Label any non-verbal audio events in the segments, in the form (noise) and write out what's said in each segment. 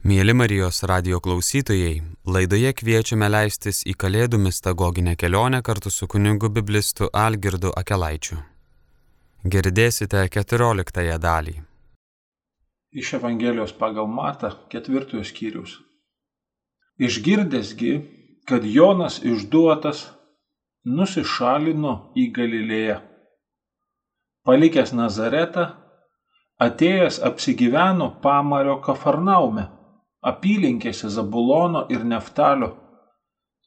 Mėly Marijos radio klausytojai, laidoje kviečiame leistis į Kalėdų mistagoginę kelionę kartu su kunigu biblistu Algirdu Akelaičiu. Girdėsite 14 dalį. Iš Evangelijos pagal Matą ketvirtojo skyrius. Išgirdęsgi, kad Jonas išduotas, nusišalino į Galilėją. Palikęs Nazaretą, atėjęs apsigyveno Pamario Kafarnaume apylinkėse Zabulono ir Neftalio,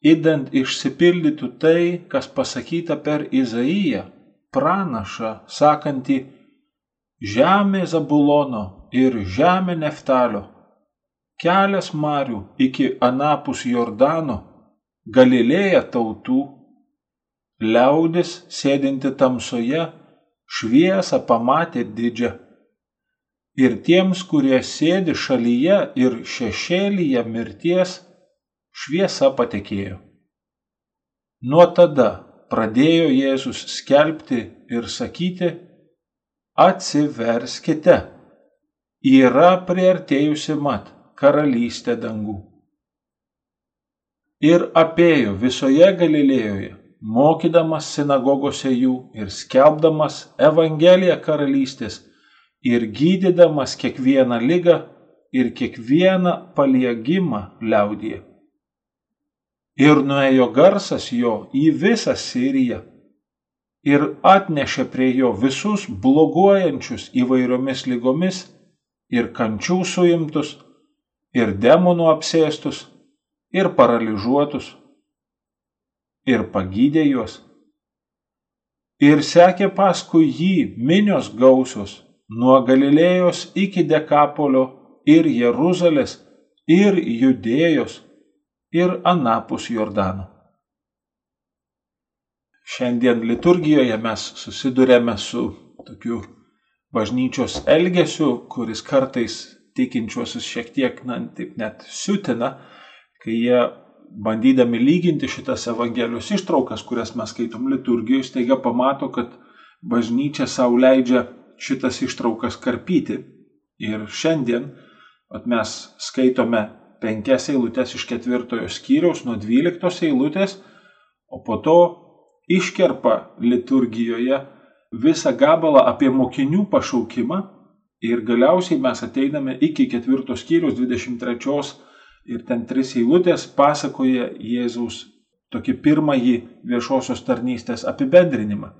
įdant išsipildytų tai, kas pasakyta per Izaiją, pranašą, sakantį, žemė Zabulono ir žemė Neftalio, kelias Marių iki Anapus Jordano, Galilėja tautų, liaudis sėdinti tamsoje, šviesą pamatė didžią ir tiems, kurie sėdi šalyje ir šešėlyje mirties, šviesa patekėjo. Nuo tada pradėjo Jėzus skelbti ir sakyti, atsiverskite, yra priartėjusi mat karalystė dangų. Ir apėjo visoje Galilėjoje, mokydamas sinagogose jų ir skelbdamas Evangeliją karalystės, ir gydydamas kiekvieną lygą ir kiekvieną paliegimą liaudyje. Ir nuėjo garsas jo į visą Siriją ir atnešė prie jo visus bloguojančius įvairiomis lygomis ir kančių suimtus, ir demonų apsėstus, ir paralyžiuotus, ir pagydė juos. Ir sekė paskui jį minios gausios nuo Galilėjos iki Dekapolio ir Jeruzalės ir Judėjos ir Anapus Jordano. Šiandien liturgijoje mes susidurėme su tokiu bažnyčios elgesiu, kuris kartais tikinčiuosius šiek tiek, na, taip net siutina, kai jie bandydami lyginti šitas Evangelijos ištraukas, kurias mes skaitom liturgijoje, staiga pamato, kad bažnyčia savo leidžia šitas ištraukas karpyti. Ir šiandien at mes skaitome penkias eilutes iš ketvirtojo skyriaus nuo dvyliktos eilutės, o po to iškerpa liturgijoje visą gabalą apie mokinių pašaukimą ir galiausiai mes ateiname iki ketvirtos skyriaus 23 ir ten tris eilutės pasakoja Jėzaus tokį pirmąjį viešosios tarnystės apibendrinimą.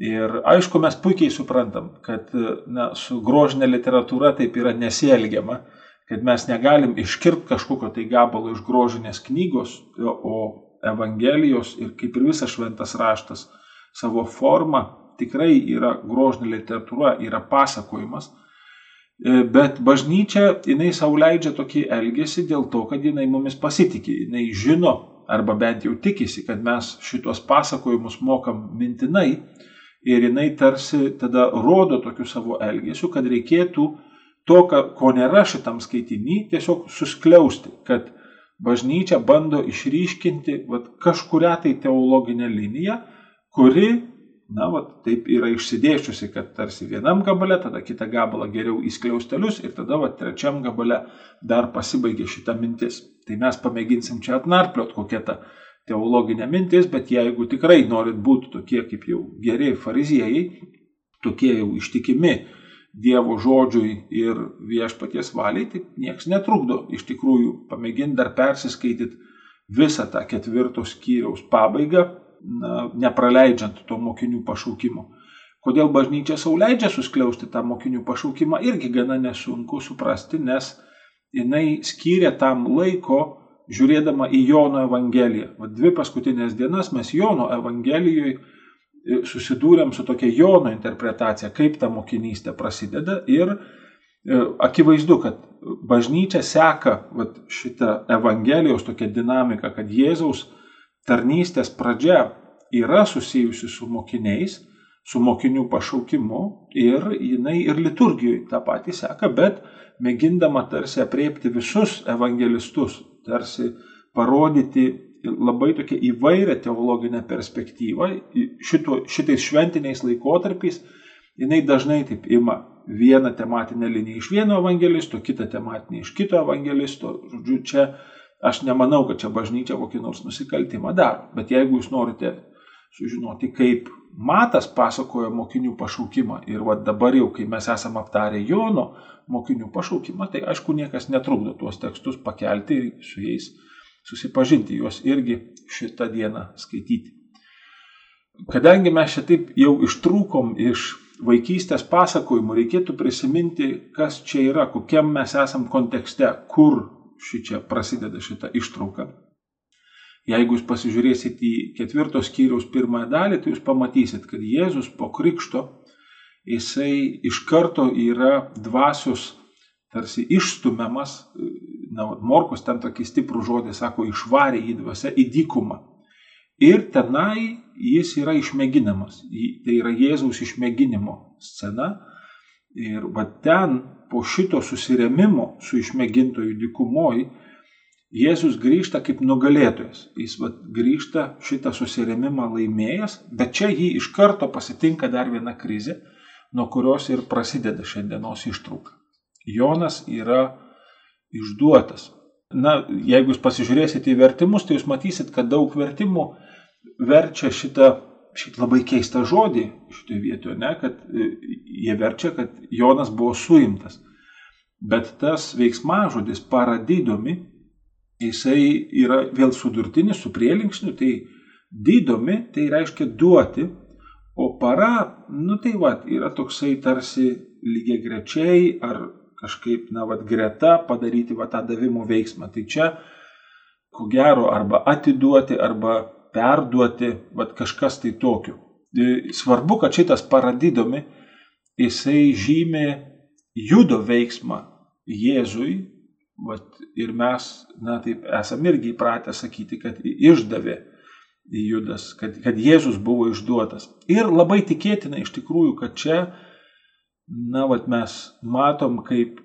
Ir aišku, mes puikiai suprantam, kad na, su grožinė literatūra taip yra nesielgiama, kad mes negalim iškirpti kažkokio tai gabalo iš grožinės knygos, o Evangelijos ir kaip ir visas šventas raštas savo forma tikrai yra grožinė literatūra, yra pasakojimas. E, bet bažnyčia, jinai savo leidžia tokį elgesį dėl to, kad jinai mumis pasitikė, jinai žino arba bent jau tikisi, kad mes šitos pasakojimus mokam mintinai ir jinai tarsi tada rodo tokiu savo elgesiu, kad reikėtų to, ko nėra šitam skaitinį, tiesiog suskliausti, kad bažnyčia bando išryškinti vat, kažkuria tai teologinę liniją, kuri, na, vat, taip yra išsidėščiusi, kad tarsi vienam gabale, tada kitą gabalą geriau įskliaustelius ir tada vat, trečiam gabale dar pasibaigia šita mintis. Tai mes pamėginsim čia atnarpliot kokią tą teologinė mintis, bet jeigu tikrai norit būti tokie kaip jau geri fariziejai, tokie jau ištikimi Dievo žodžiui ir viešpaties valiai, tai niekas netrukdo iš tikrųjų pamėginti dar persiskaityti visą tą ketvirto skyriaus pabaigą, na, nepraleidžiant to mokinių pašaukimo. Kodėl bažnyčia sauliaidžia suskliausti tą mokinių pašaukimą, irgi gana nesunku suprasti, nes jinai skyrė tam laiko žiūrėdama į Jono Evangeliją. Va dvi paskutinės dienas mes Jono Evangelijoje susidūrėm su tokia Jono interpretacija, kaip ta mokinystė prasideda ir e, akivaizdu, kad bažnyčia seka vat, šitą Evangelijos tokią dinamiką, kad Jėzaus tarnystės pradžia yra susijusi su mokiniais, su mokinių pašaukimu ir jinai ir liturgijoje tą patį seka, bet mėgindama tarsi apriepti visus evangelistus, tarsi parodyti labai tokia įvairią teologinę perspektyvą šito, šitais šventiniais laikotarpiais jinai dažnai taip ima vieną tematinę liniją iš vieno evangelisto, kitą tematinę iš kito evangelisto. Žodžiu, čia aš nemanau, kad čia bažnyčia kokį nors nusikaltimą daro. Bet jeigu jūs norite sužinoti, kaip Matas pasakojo mokinių pašaukimą ir va dabar jau, kai mes esame aptarę Jono mokinių pašaukimą, tai aišku, niekas netrukdo tuos tekstus pakelti ir su jais susipažinti, juos irgi šitą dieną skaityti. Kadangi mes šitaip jau ištrūkom iš vaikystės pasakojimų, reikėtų prisiminti, kas čia yra, kokiam mes esam kontekste, kur šičia prasideda šita ištrauka. Jeigu jūs pasižiūrėsit į ketvirtos skyriaus pirmąją dalį, tai jūs pamatysit, kad Jėzus po krikšto, jisai iš karto yra dvasios tarsi išstumiamas, na, Morkos ten tokį stiprų žodį sako, išvarė į dvasę į dykumą. Ir tenai jis yra išmėginamas. Tai yra Jėzaus išmėginimo scena. Ir va ten po šito susiremimo su išmėgintoju dykumoji Jėzus grįžta kaip nugalėtojas. Jis vat, grįžta šitą susiremimą laimėjęs, bet čia jį iš karto pasitinka dar viena krizė, nuo kurios ir prasideda šiandienos ištrauka. Jonas yra išduotas. Na, jeigu jūs pasižiūrėsite į vertimus, tai jūs matysit, kad daug vertimų verčia šitą, šitą labai keistą žodį šitoje vietoje, ne, kad e, jie verčia, kad Jonas buvo suimtas. Bet tas veiksmažodis paradidomi jisai yra vėl sudurtinis su prielinksniu, tai didomi, tai reiškia duoti, o para, nu tai va, yra toksai tarsi lygiai grečiai ar kažkaip, na, va, greta padaryti va tą davimo veiksmą. Tai čia, ko gero, arba atiduoti, arba perduoti, va kažkas tai tokio. E, svarbu, kad šitas paradidomi, jisai žymė judo veiksmą Jėzui Vat, ir mes, na taip, esame irgi įpratę sakyti, kad išdavė Judas, kad, kad Jėzus buvo išduotas. Ir labai tikėtina iš tikrųjų, kad čia, na, vat mes matom, kaip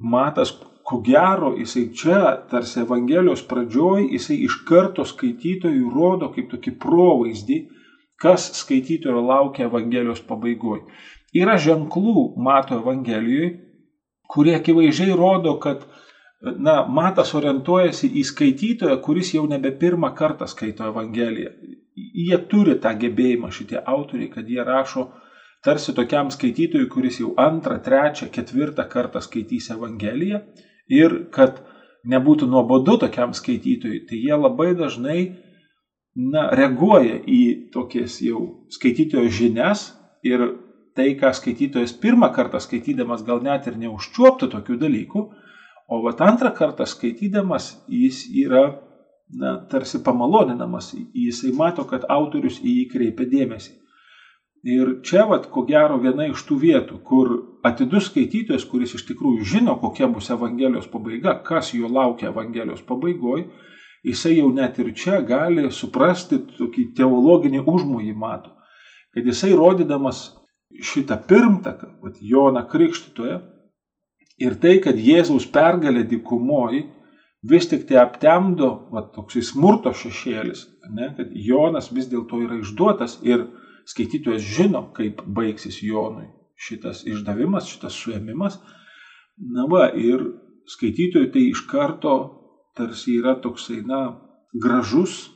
matas, ko gero, jisai čia, tarsi Evangelijos pradžioj, jisai iš karto skaitytojų rodo kaip tokį provaizdį, kas skaitytojo laukia Evangelijos pabaigoje. Yra ženklų, mato Evangelijoje, kurie akivaizdžiai rodo, kad na, matas orientuojasi į skaitytoją, kuris jau nebe pirmą kartą skaito Evangeliją. Jie turi tą gebėjimą, šitie autoriai, kad jie rašo tarsi tokiam skaitytojui, kuris jau antrą, trečią, ketvirtą kartą skaitys Evangeliją ir kad nebūtų nuobodu tokiam skaitytojui, tai jie labai dažnai na, reaguoja į tokias jau skaitytojo žinias ir tai, ką skaitytojas pirmą kartą skaitydamas gal net ir neužčiuoptų tokių dalykų, O vat antrą kartą skaitydamas jis yra na, tarsi pamaloninamas, jisai mato, kad autorius į jį kreipia dėmesį. Ir čia, vat, ko gero, viena iš tų vietų, kur atidus skaitytojas, kuris iš tikrųjų žino, kokia bus Evangelijos pabaiga, kas jo laukia Evangelijos pabaigoje, jisai jau net ir čia gali suprasti tokį teologinį užmojį mato. Kad jisai rodydamas šitą pirmtaką, vat, Joną Krikštytoje, Ir tai, kad Jėzaus pergalė dykumoji vis tik tai aptemdo va, toksai smurto šešėlis, ne, kad Jonas vis dėlto yra išduotas ir skaitytojas žino, kaip baigsis Jonui šitas išdavimas, šitas suėmimas. Na va, ir skaitytojui tai iš karto tarsi yra toksai, na, gražus,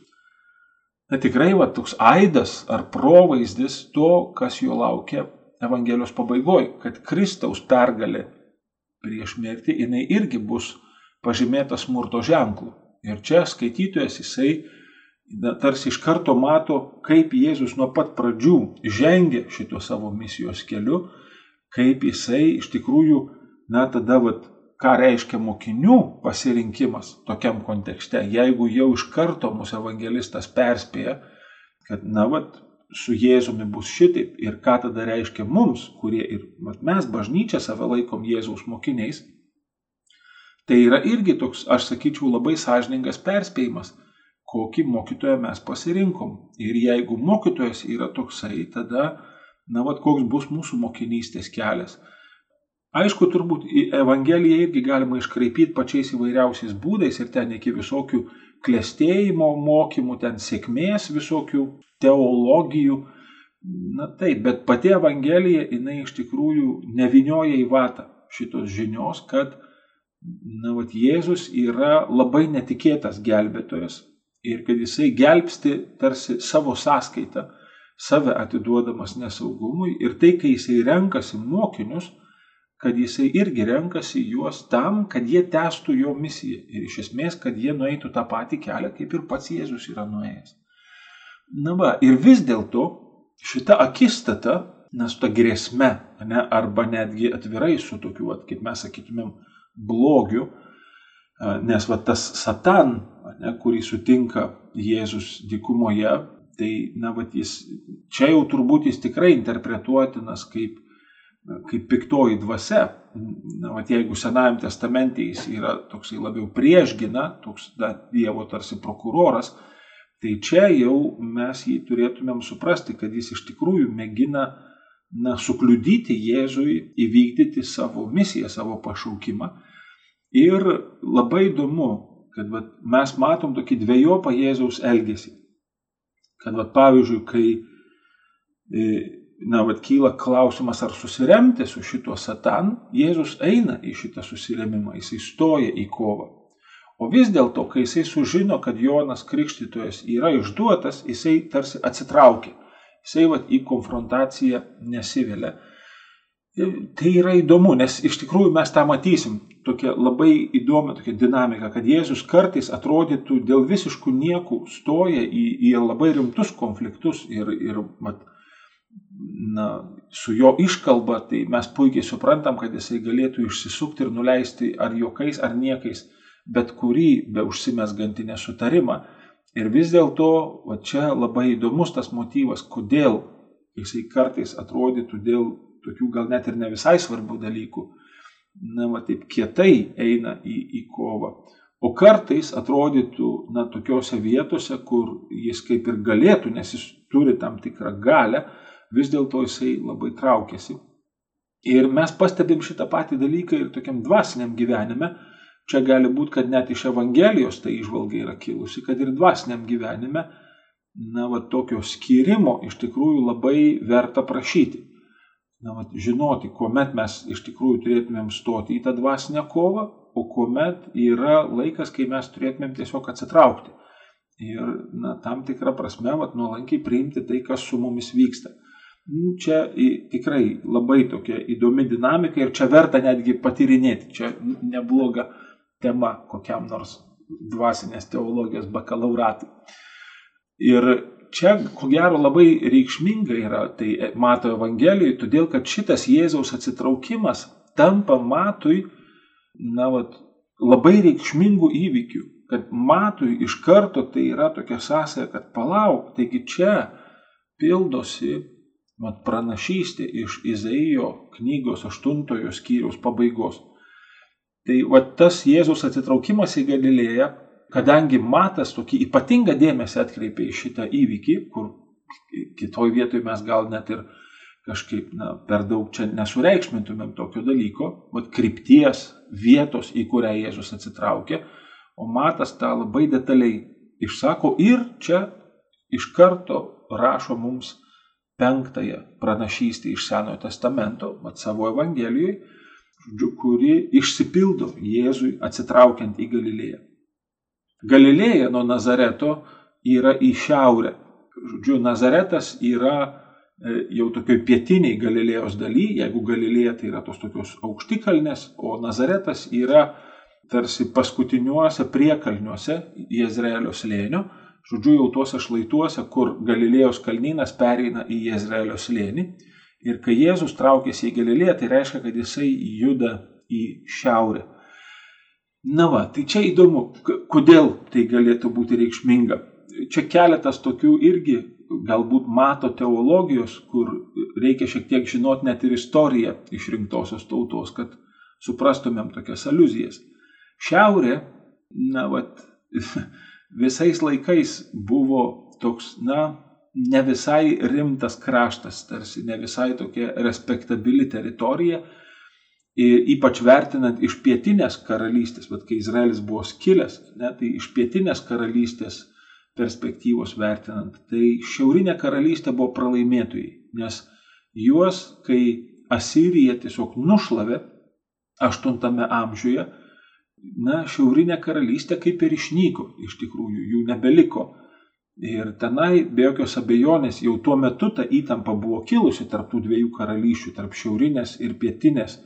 na tikrai va, toks aidas ar provaizdis to, kas jo laukia Evangelijos pabaigoje, kad Kristaus pergalė prieš mirtį, jinai irgi bus pažymėta smurto ženklu. Ir čia skaitytojas jisai na, tarsi iš karto mato, kaip Jėzus nuo pat pradžių žengė šito savo misijos keliu, kaip jisai iš tikrųjų, na tada, vat, ką reiškia mokinių pasirinkimas tokiam kontekste, jeigu jau iš karto mūsų evangelistas perspėja, kad, na, vat, su Jėzumi bus šitaip ir ką tada reiškia mums, kurie ir mat, mes bažnyčia save laikom Jėzaus mokiniais, tai yra irgi toks, aš sakyčiau, labai sąžiningas perspėjimas, kokį mokytoją mes pasirinkom. Ir jeigu mokytojas yra toksai, tada, na, vad, koks bus mūsų mokinystės kelias. Aišku, turbūt Evangeliją irgi galima iškraipyti pačiais įvairiausiais būdais ir ten iki visokių klėstėjimo mokymų, ten sėkmės visokių teologijų, Na taip, bet pati Evangelija, jinai iš tikrųjų nevinioja į vatą šitos žinios, kad na, vat, Jėzus yra labai netikėtas gelbėtojas ir kad jisai gelbsti tarsi savo sąskaitą, save atiduodamas nesaugumui ir tai, kai jisai renkasi mokinius, kad jisai irgi renkasi juos tam, kad jie testų jo misiją ir iš esmės, kad jie nueitų tą patį kelią, kaip ir pats Jėzus yra nuėjęs. Na va, ir vis dėlto šita akistata, nes ta grėsme, ne, arba netgi atvirai su tokiu, at, kaip mes sakytumėm, blogiu, nes va tas satan, ne, kurį sutinka Jėzus dykumoje, tai, na, va, jis, čia jau turbūt jis tikrai interpretuotinas kaip, kaip piktoji dvasia. Na, va, jeigu Senajam testamente jis yra toksai labiau priešgina, toks da, Dievo tarsi prokuroras, Tai čia jau mes jį turėtumėm suprasti, kad jis iš tikrųjų mėgina na, sukliudyti Jėzui įvykdyti savo misiją, savo pašaukimą. Ir labai įdomu, kad vat, mes matom tokį dviejopą Jėzaus elgesį. Kad vat, pavyzdžiui, kai e, na, vat, kyla klausimas, ar susiremti su šituo satan, Jėzus eina į šitą susiremimą, jis įstoja į kovą. O vis dėlto, kai jisai sužino, kad Jonas Krikštytojas yra išduotas, jisai tarsi atsitraukia. Jisai vat, į konfrontaciją nesivelia. Tai yra įdomu, nes iš tikrųjų mes tą matysim, tokia labai įdomi tokia dinamika, kad Jėzus kartais atrodytų dėl visiškų niekų stoja į, į labai rimtus konfliktus ir, ir mat, na, su jo iškalba, tai mes puikiai suprantam, kad jisai galėtų išsisukti ir nuleisti ar juokais, ar niekais bet kurį be užsimesgantį nesutarimą. Ir vis dėlto, va čia labai įdomus tas motyvas, kodėl jisai kartais atrodytų dėl tokių gal net ir ne visai svarbių dalykų, na, va taip kietai eina į, į kovą. O kartais atrodytų, na, tokiuose vietose, kur jis kaip ir galėtų, nes jis turi tam tikrą galę, vis dėlto jisai labai traukiasi. Ir mes pastebim šitą patį dalyką ir tokiam dvasiniam gyvenime, Čia gali būti, kad net iš Evangelijos ta išvalga yra kilusi, kad ir dvasiniam gyvenime, na, va, tokio skirimo iš tikrųjų labai verta prašyti. Na, va, žinoti, kuomet mes iš tikrųjų turėtumėm stoti į tą dvasinę kovą, o kuomet yra laikas, kai mes turėtumėm tiesiog atsitraukti. Ir, na, tam tikrą prasme, va, nuolankiai priimti tai, kas su mumis vyksta. Nu, čia tikrai labai tokia įdomi dinamika ir čia verta netgi patyrinėti. Čia nebloga tema kokiam nors dvasinės teologijos bakalauratui. Ir čia, ko gero, labai reikšminga yra tai Mato Evangelijoje, todėl kad šitas Jėzaus atsitraukimas tampa Matui, na, vat, labai reikšmingų įvykių. Kad Matui iš karto tai yra tokia sąsaja, kad palauk, taigi čia pildosi mat, pranašystė iš Izaijo knygos 8 skyriaus pabaigos. Tai va tas Jėzus atsitraukimas į Galilėją, kadangi Matas tokį ypatingą dėmesį atkreipė į šitą įvykį, kur kitoj vietoje mes gal net ir kažkaip na, per daug čia nesureikšmintumėm tokio dalyko, vat krypties, vietos, į kurią Jėzus atsitraukė, o Matas tą labai detaliai išsako ir čia iš karto rašo mums penktąją pranašystę iš Senojo testamento, mat savo Evangelijoje, žodžiu, kuri išsipildo Jėzui atsitraukiant į Galilėją. Galilėja nuo Nazareto yra į šiaurę. Žodžiu, Nazaretas yra e, jau tokioj pietiniai Galilėjos daly, jeigu Galilėja tai yra tos tokios aukštikalnės, o Nazaretas yra tarsi paskutiniuose priekalniuose Jezreelio slėnio, žodžiu, jau tuose šlaituose, kur Galilėjos kalnynas pereina į Jezreelio slėnį. Ir kai Jėzus traukėsi į Galilėją, tai reiškia, kad jisai juda į šiaurę. Na va, tai čia įdomu, kodėl tai galėtų būti reikšminga. Čia keletas tokių irgi galbūt mato teologijos, kur reikia šiek tiek žinoti net ir istoriją išrinktosios tautos, kad suprastumėm tokias aluzijas. Šiaurė, na, vat, (laughs) visais laikais buvo toks, na, ne visai rimtas kraštas, tarsi ne visai tokia respektabili teritorija, ir ypač vertinant iš pietinės karalystės, bet kai Izraelis buvo skilęs, ne, tai iš pietinės karalystės perspektyvos vertinant, tai šiaurinė karalystė buvo pralaimėtojai, nes juos, kai Asirija tiesiog nušlavė 8 amžiuje, na, šiaurinė karalystė kaip ir išnyko, iš tikrųjų, jų nebeliko. Ir tenai, be jokios abejonės, jau tuo metu ta įtampa buvo kilusi tarp tų dviejų karalysčių, tarp šiaurinės ir pietinės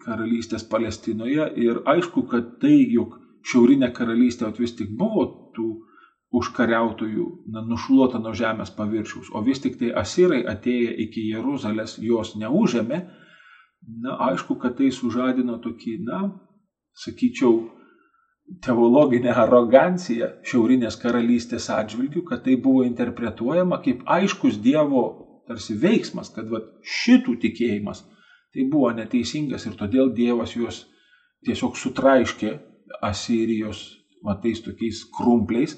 karalystės Palestinoje. Ir aišku, kad tai, jog šiaurinė karalystė vis tik buvo tų užkariautojų na, nušluota nuo žemės paviršiaus, o vis tik tai asirai atėję iki Jeruzalės jos neužėmė, na, aišku, kad tai sužadino tokį, na, sakyčiau, teologinę aroganciją šiaurinės karalystės atžvilgių, kad tai buvo interpretuojama kaip aiškus Dievo tarsi veiksmas, kad va, šitų tikėjimas tai buvo neteisingas ir todėl Dievas juos tiesiog sutraiškė Asirijos va, tais tokiais krumpliais,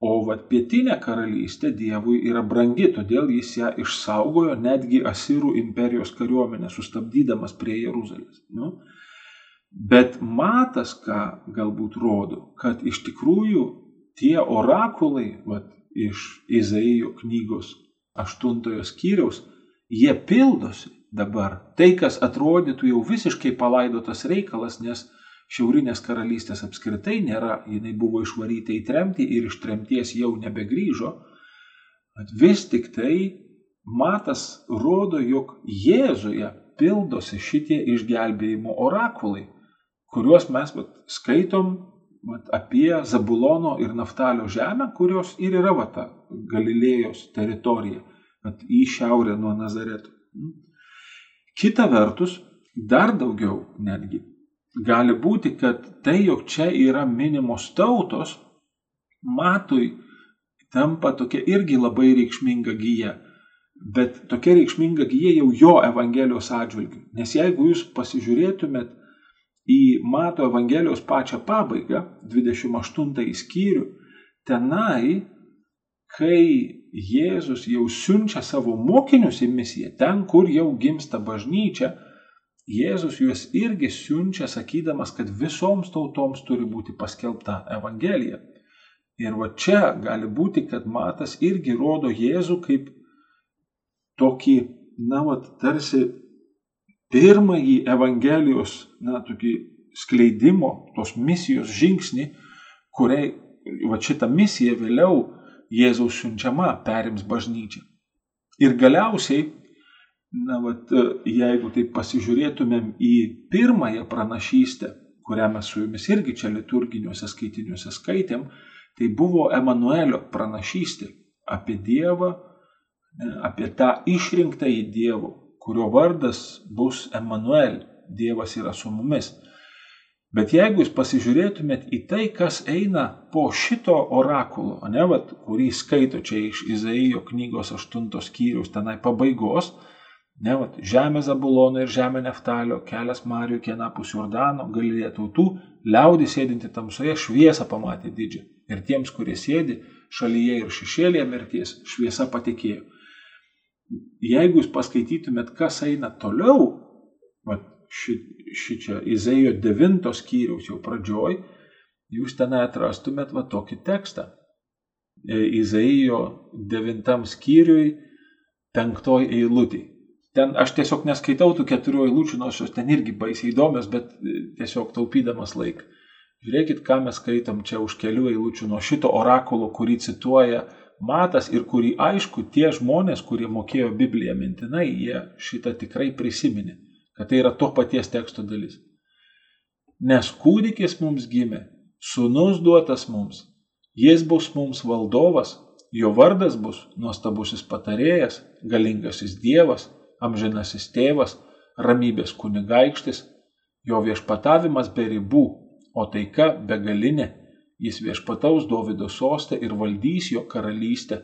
o va, pietinė karalystė Dievui yra brangi, todėl jis ją išsaugojo netgi Asirų imperijos kariuomenę, sustabdydamas prie Jeruzalės. Nu? Bet matas, ką galbūt rodo, kad iš tikrųjų tie orakulai vat, iš Izaijo knygos aštuntojo skyriaus, jie pildosi dabar. Tai, kas atrodytų jau visiškai palaidotas reikalas, nes Šiaurinės karalystės apskritai nėra, jinai buvo išvaryta į tremtį ir iš tremties jau nebegrįžo. Vis tik tai matas rodo, jog Jėzuje pildosi šitie išgelbėjimo orakulai kuriuos mes vat, skaitom vat, apie Zabulono ir Naftalio žemę, kurios ir yra vat, ta Galilėjos teritorija, vat, į šiaurę nuo Nazareto. Mm. Kita vertus, dar daugiau netgi gali būti, kad tai, jog čia yra minimos tautos, matui tampa tokia irgi labai reikšminga gyja. Bet tokia reikšminga gyja jau jo Evangelijos atžvilgiu. Nes jeigu jūs pasižiūrėtumėt į Mato Evangelijos pačią pabaigą, 28 skyrių, tenai, kai Jėzus jau siunčia savo mokinius į misiją, ten, kur jau gimsta bažnyčia, Jėzus juos irgi siunčia, sakydamas, kad visoms tautoms turi būti paskelbta Evangelija. Ir va čia gali būti, kad Matas irgi rodo Jėzų kaip tokį, na, va, tarsi pirmąjį Evangelijos, na, tokį skleidimo, tos misijos žingsnį, kuriai va šitą misiją vėliau Jėzaus siunčiama perims bažnyčia. Ir galiausiai, na, vat, jeigu taip pasižiūrėtumėm į pirmąją pranašystę, kurią mes su jumis irgi čia liturginiuose skaitiniuose skaitėm, tai buvo Emanuelio pranašystė apie Dievą, apie tą išrinktąjį Dievo, kurio vardas bus Emanuel, Dievas yra su mumis. Bet jeigu jūs pasižiūrėtumėt į tai, kas eina po šito orakulo, ne, vat, kurį skaito čia iš Izaijo knygos 8 skyrius tenai pabaigos, ne, vat, žemė Zabulono ir žemė Neftalio, kelias Marijų, kienapus Jordano, galilėje tautų, liaudį sėdinti tamsoje šviesą pamatė didžią. Ir tiems, kurie sėdi šalyje ir šešėlėje mirties, šviesa patikėjo jeigu jūs paskaitytumėt, kas eina toliau, va, ši, ši čia Izaijo 9 skyriaus jau pradžioj, jūs ten atrastumėt va tokį tekstą. E, Izaijo 9 skyriui penktoj eilutė. Ten aš tiesiog neskaitau tų keturių eilučių, nors jos ten irgi baisiai įdomios, bet e, tiesiog taupydamas laiką. Žiūrėkit, ką mes skaitom čia už kelių eilučių nuo šito orakulo, kurį cituoja matas ir kurį aišku tie žmonės, kurie mokėjo Bibliją mintinai, jie šitą tikrai prisiminė, kad tai yra to paties teksto dalis. Nes kūdikis mums gimė, sunus duotas mums, jis bus mums valdovas, jo vardas bus nuostabusis patarėjas, galingasis Dievas, amžinasis tėvas, ramybės kunigaikštis, jo viešpatavimas be ribų, o taika begalinė Jis viešpataus Dovido sostą ir valdys jo karalystę,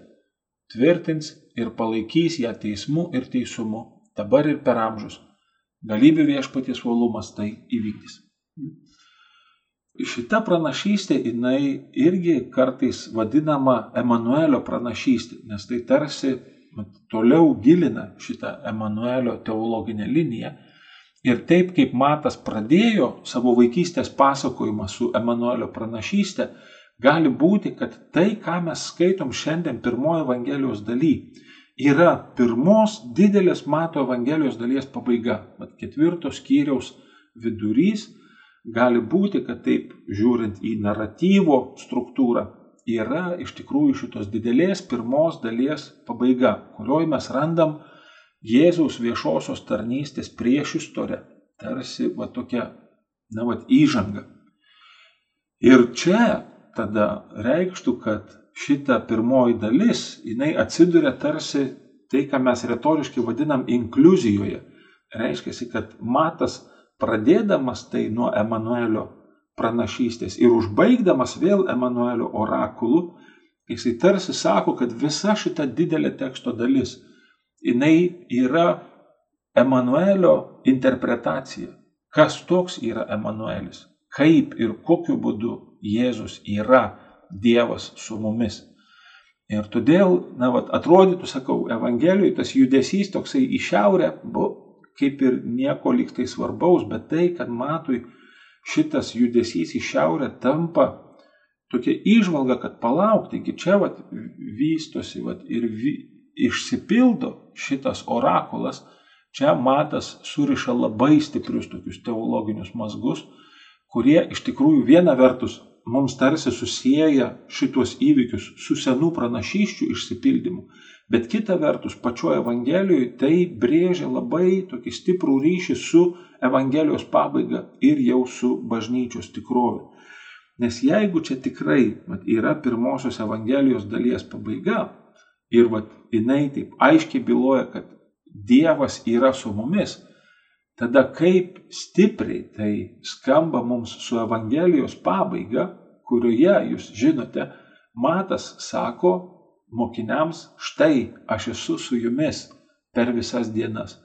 tvirtins ir palaikys ją teismu ir teisumu, dabar ir per amžius. Galybių viešpaties uolumas tai įvykdys. Šita pranašystė, jinai irgi kartais vadinama Emanuelio pranašystė, nes tai tarsi toliau gilina šitą Emanuelio teologinę liniją Ir taip kaip Matas pradėjo savo vaikystės pasakojimą su Emanuelio pranašystė, Gali būti, kad tai, ką mes skaitom šiandien pirmojo Evangelijos daly, yra pirmos didelės Mato Evangelijos dalies pabaiga. Mat ketvirtos skyriaus vidurys gali būti, kad taip žiūrint į naratyvo struktūrą, yra iš tikrųjų šitos didelės pirmos dalies pabaiga, kurioje mes randam Jėzaus viešosios tarnystės priešistorę, tarsi va tokia, na, va, įžanga. Ir čia tada reikštų, kad šita pirmoji dalis, jinai atsiduria tarsi tai, ką mes retoriškai vadinam inkluzijoje. Reiškia, kad matas pradėdamas tai nuo Emanuelio pranašystės ir užbaigdamas vėl Emanuelio orakulu, jisai tarsi sako, kad visa šita didelė teksto dalis, jinai yra Emanuelio interpretacija. Kas toks yra Emanuelis? Kaip ir kokiu būdu Jėzus yra Dievas su mumis. Ir todėl, na, vat, atrodytų, sakau, Evangelijoje tas judesys toksai į šiaurę buvo kaip ir nieko liktai svarbaus, bet tai, kad matui šitas judesys į šiaurę tampa tokia išvalga, kad palauk, taigi čia vat, vystosi vat, ir vy, išsipildo šitas orakulas, čia matas suriša labai stiprius tokius teologinius mazgus, kurie iš tikrųjų viena vertus mums tarsi susiję šitos įvykius su senų pranašyščių išsipildymu, bet kita vertus pačioje Evangelijoje tai brėžia labai tokį stiprų ryšį su Evangelijos pabaiga ir jau su bažnyčios tikrove. Nes jeigu čia tikrai vat, yra pirmosios Evangelijos dalies pabaiga ir vat, jinai taip aiškiai byloja, kad Dievas yra su mumis, tada kaip stipriai tai skamba mums su Evangelijos pabaiga, kurioje jūs žinote, Matas sako mokiniams, štai aš esu su jumis per visas dienas.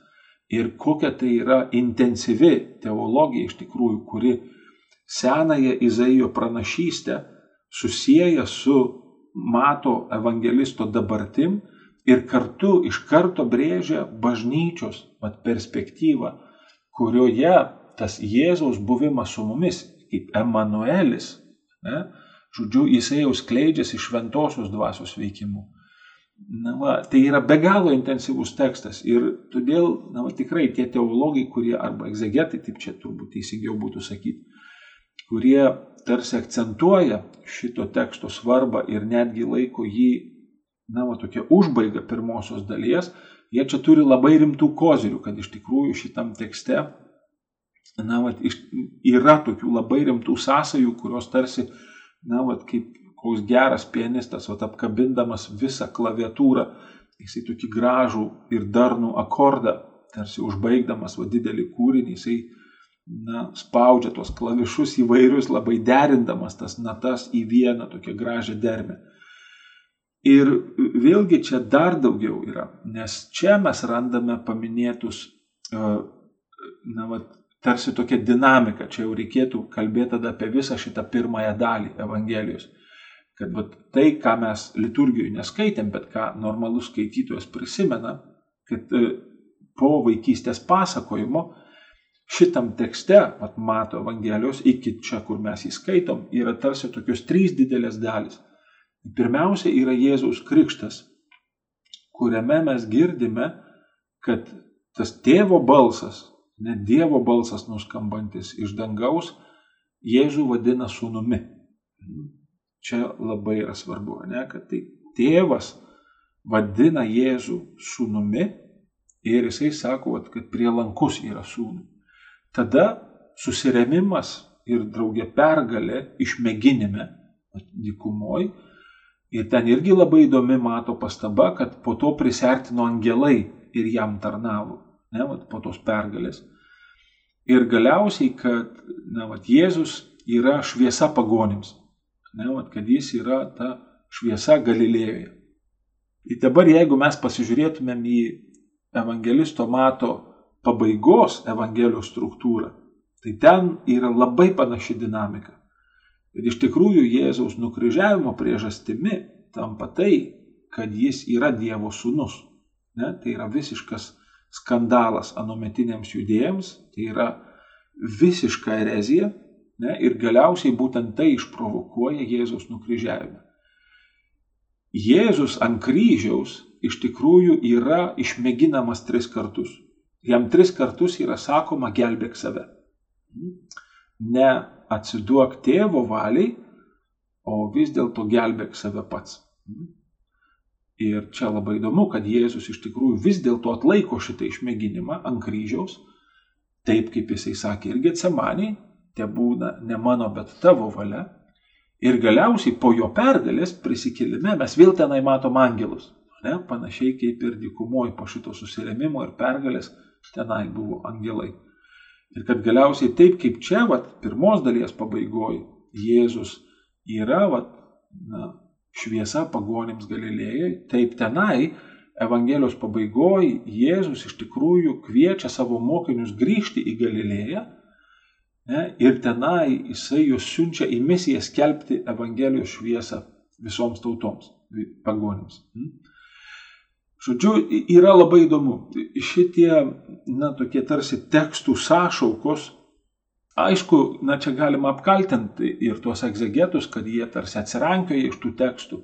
Ir kokia tai yra intensyvi teologija iš tikrųjų, kuri senąją Izaijo pranašystę susiję su Mato evangelisto dabartim ir kartu iš karto brėžia bažnyčios mat, perspektyvą kurioje tas Jėzaus buvimas su mumis, kaip Emanuelis, ne, žodžiu, jisai jau skleidžiasi šventosios dvasios veikimu. Na, va, tai yra be galo intensyvus tekstas ir todėl na, va, tikrai tie teologai, kurie arba egzegetai, taip čia turbūt teisingiau būtų sakyti, kurie tarsi akcentuoja šito teksto svarbą ir netgi laiko jį, na, va, tokia užbaiga pirmosios dalies, jie čia turi labai rimtų kozirių, kad iš tikrųjų šitam tekste na, vat, yra tokių labai rimtų sąsajų, kurios tarsi, na, vat, kaip koks geras pianistas, vat, apkabindamas visą klaviatūrą, jisai tokį gražų ir darnų akordą, tarsi užbaigdamas vat, didelį kūrinį, jisai na, spaudžia tos klavišus įvairius, labai derindamas tas natas į vieną tokią gražią dermę. Ir vėlgi čia dar daugiau yra, nes čia mes randame paminėtus, e, na, va, tarsi tokia dinamika, čia jau reikėtų kalbėti tada apie visą šitą pirmąją dalį Evangelijos. Kad va, tai, ką mes liturgijoje neskaitėm, bet ką normalus skaitytojas prisimena, kad e, po vaikystės pasakojimo šitam tekste, mat, mato Evangelijos, iki čia, kur mes įskaitom, yra tarsi tokios trys didelės dalis Pirmiausia yra Jėzaus krikštas, kuriame mes girdime, kad tas tėvo balsas, net Dievo balsas nuskambantis iš dangaus, Jėzų vadina sūnumi. Čia labai yra svarbu, ne, kad tai tėvas vadina Jėzų sūnumi ir jisai sako, kad prielankus yra sūnų. Tada susiremimas ir draugė pergalė išmėginime dykumoje Ir ten irgi labai įdomi mato pastaba, kad po to prisertino angelai ir jam tarnavo, ne, vat, po tos pergalės. Ir galiausiai, kad na, vat, Jėzus yra šviesa pagonims, ne, vat, kad jis yra ta šviesa Galilėjoje. Ir dabar, jeigu mes pasižiūrėtumėm į evangelisto mato pabaigos evangelijos struktūrą, tai ten yra labai panaši dinamika. Ir iš tikrųjų Jėzaus nukryžiavimo priežastimi tampa tai, kad jis yra Dievo sūnus. Ne? Tai yra visiškas skandalas anometiniams judėjams, tai yra visiška erezija, Ne, ir galiausiai būtent tai išprovokuoja Jėzaus nukryžiavimą. Jėzus ant kryžiaus iš tikrųjų yra išmėginamas tris kartus. Jam tris kartus yra sakoma gelbėk save. Ne atsiduok tėvo valiai, o vis dėlto gelbėk save pats. Ir čia labai įdomu, kad Jėzus iš tikrųjų vis dėlto atlaiko šitą išmėginimą ant kryžiaus, taip kaip jisai sakė ir Getsemaniai, te būna ne mano, bet tavo valia. Ir galiausiai po jo pergalės prisikėlime mes vėl tenai matom angelus. Ne? Panašiai kaip ir dykumoji po šito susiremimo ir pergalės tenai buvo angelai. Ir kad galiausiai taip kaip čia, vat, pirmos dalies pabaigoje, Jėzus yra vat, na, šviesa pagonims Galilėjai, taip tenai Evangelijos pabaigoje Jėzus iš tikrųjų kviečia savo mokinius grįžti į Galilėją ne, ir tenai jisai juos siunčia į misiją skelbti Evangelijos šviesą visoms tautoms, pagonims. Hm? Žodžiu, yra labai įdomu. Šitie, na, tokie tarsi tekstų sąšaukos Aišku, na čia galima apkaltinti ir tuos egzegetus, kad jie tarsi atsirankioja iš tų tekstų,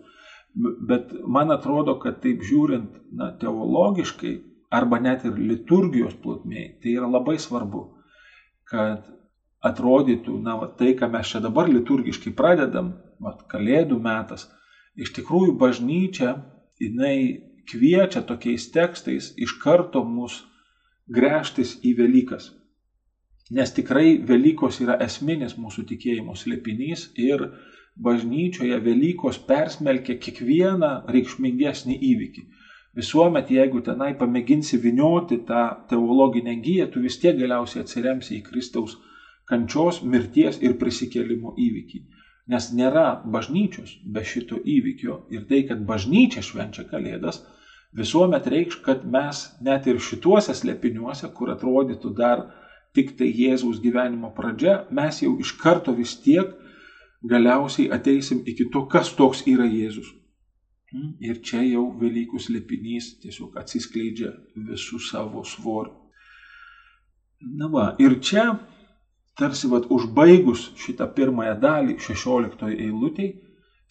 bet man atrodo, kad taip žiūrint, na, teologiškai arba net ir liturgijos plotmėje, tai yra labai svarbu, kad atrodytų, na, va, tai, ką mes čia dabar liturgiškai pradedam, va, kalėdų metas, iš tikrųjų bažnyčia, jinai kviečia tokiais tekstais iš karto mus grėžtis į Velykas. Nes tikrai Velykos yra esminis mūsų tikėjimo slėpinys ir bažnyčioje Velykos persmelkia kiekvieną reikšmingesnį įvykį. Visuomet, jeigu tenai pamėginsi vinioti tą teologinę gyją, tu vis tiek galiausiai atsiremsi į Kristaus kančios, mirties ir prisikėlimo įvykį. Nes nėra bažnyčios be šito įvykio ir tai, kad bažnyčia švenčia Kalėdas, visuomet reikš, kad mes net ir šituose slėpiniuose, kur atrodytų dar tik tai Jėzaus gyvenimo pradžia, mes jau iš karto vis tiek galiausiai ateisim iki to, kas toks yra Jėzus. Hmm? Ir čia jau Velykų slėpinys tiesiog atsiskleidžia visų savo svoriu. Na va, ir čia, tarsi vad užbaigus šitą pirmąją dalį 16 eilutėje,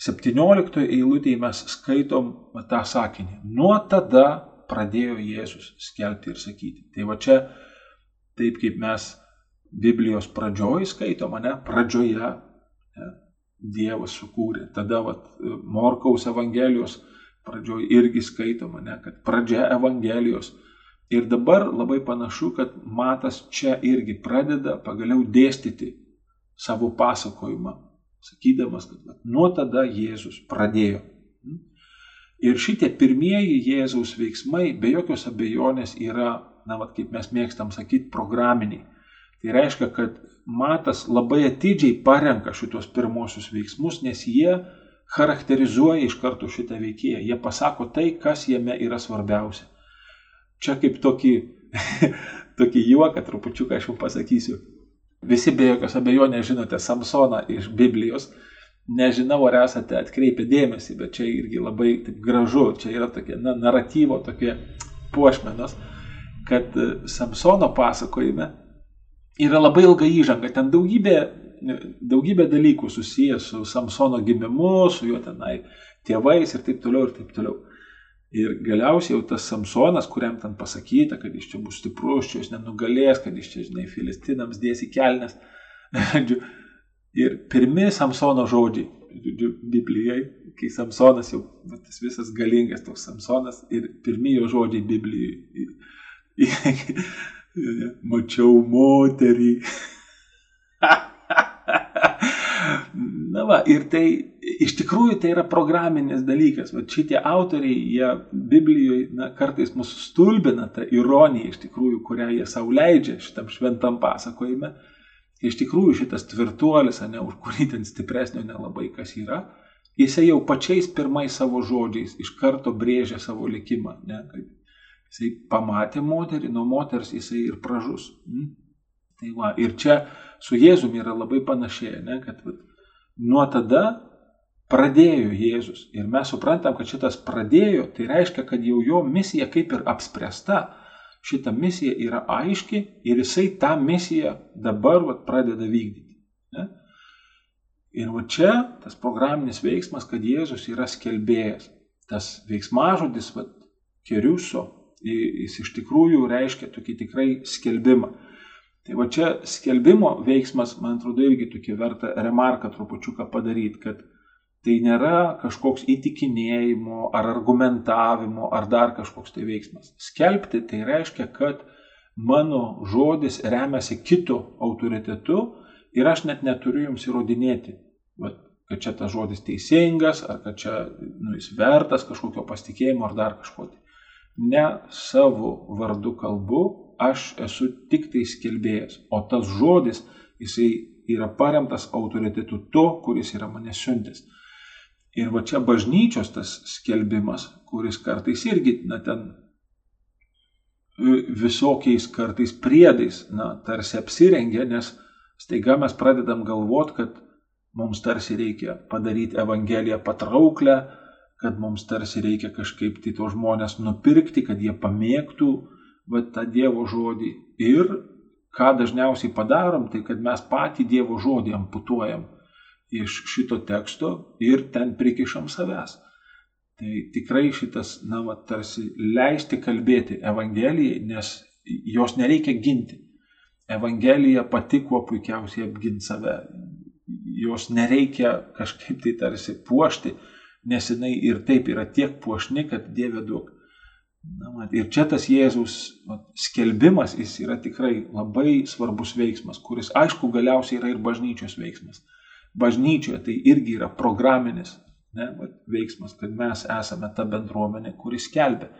17 eilutėje mes skaitom va, tą sakinį. Nuo tada pradėjo Jėzus skelbti ir sakyti. Tai va čia taip kaip mes Biblijos pradžioj skaitom, ne, pradžioje ne, Dievas sukūrė. Tada vat, Morkaus Evangelijos pradžioj irgi skaitoma, ne, kad pradžia Evangelijos. Ir dabar labai panašu, kad Matas čia irgi pradeda pagaliau dėstyti savo pasakojimą, sakydamas, kad vat, nuo tada Jėzus pradėjo. Ir šitie pirmieji Jėzaus veiksmai be jokios abejonės yra na, vat, kaip mes mėgstam sakyti, programiniai. Tai reiškia, kad matas labai atidžiai parenka šitos pirmosius veiksmus, nes jie charakterizuoja iš karto šitą veikėją. Jie pasako tai, kas jame yra svarbiausia. Čia kaip tokį, (laughs) tokį juoką trupučiuką aš jums pasakysiu. Visi be jokios abejonės žinote Samsoną iš Biblijos. Nežinau, ar esate atkreipę dėmesį, bet čia irgi labai taip, gražu. Čia yra tokie na, naratyvo, tokie puošmenos kad e, Samsono pasakojime yra labai ilga įžanga, ten daugybė, daugybė dalykų susijęs su Samsono gimimu, su jo tenai tėvais ir taip toliau ir taip toliau. Ir galiausiai jau tas Samsonas, kuriam ten pasakyta, kad iš čia bus stiprus, čia jis nenugalės, kad iš čia, žinai, filistinams dėsi kelnes. (laughs) ir pirmi Samsono žodžiai, žodžiu, Biblijai, kai Samsonas jau, tas visas galingas toks Samsonas ir pirmi jo žodžiai Biblijai (laughs) Mačiau moterį. (laughs) Na va, ir tai iš tikrųjų tai yra programinis dalykas. Va šitie autoriai, jie Biblijoje na, kartais mus stulbina tą ironiją, iš tikrųjų, kurią jie savo leidžia šitam šventam pasakojime. Iš tikrųjų šitas tvirtuolis, ne, už kurį ten stipresnio nelabai kas yra, jisai jau pačiais pirmais savo žodžiais iš karto brėžia savo likimą. Ne, Jisai pamatė moterį, nuo moters jisai ir pražus. Mm? Tai va, ir čia su Jėzumi yra labai panašiai, ne, kad vat, nuo tada pradėjo Jėzus. Ir mes suprantam, kad šitas pradėjo, tai reiškia, kad jau jo misija kaip ir apspręsta. Šita misija yra aiški ir jisai tą misiją dabar vat, pradeda vykdyti. Ne? Ir va čia tas programinis veiksmas, kad Jėzus yra skelbėjas. Tas veiksmažodis, va, keriuso, jis iš tikrųjų reiškia tokį tikrai skelbimą. Tai va čia skelbimo veiksmas, man atrodo, irgi tokia verta remarką trupučiuką padaryti, kad tai nėra kažkoks įtikinėjimo ar argumentavimo ar dar kažkoks tai veiksmas. Skelbti tai reiškia, kad mano žodis remiasi kito autoritetu ir aš net neturiu jums įrodinėti, vat, kad čia tas žodis teisingas, ar kad čia nu, jis vertas kažkokio pasitikėjimo ar dar kažko. Tai. Ne savo vardu kalbu, aš esu tik tai skelbėjas, o tas žodis, jisai yra paremtas autoritetu to, kuris yra mane siuntęs. Ir va čia bažnyčios tas skelbimas, kuris kartais irgi, na ten visokiais kartais priedais, na tarsi apsirengia, nes staiga mes pradedam galvoti, kad mums tarsi reikia padaryti Evangeliją patrauklę, kad mums tarsi reikia kažkaip tai to žmonės nupirkti, kad jie pamėgtų va, tą Dievo žodį. Ir ką dažniausiai padarom, tai kad mes patį Dievo žodį amputuojam iš šito teksto ir ten prikišam savęs. Tai tikrai šitas, na, va, tarsi leisti kalbėti Evangelijai, nes jos nereikia ginti. Evangelija pati kuo puikiausiai apgint save jos nereikia kažkaip tai tarsi puošti, nes jinai ir taip yra tiek puošni, kad Dieve duok. Na, mat, ir čia tas Jėzus mat, skelbimas, jis yra tikrai labai svarbus veiksmas, kuris aišku galiausiai yra ir bažnyčios veiksmas. Bažnyčioje tai irgi yra programinis ne, mat, veiksmas, kad mes esame ta bendruomenė, kuris skelbia.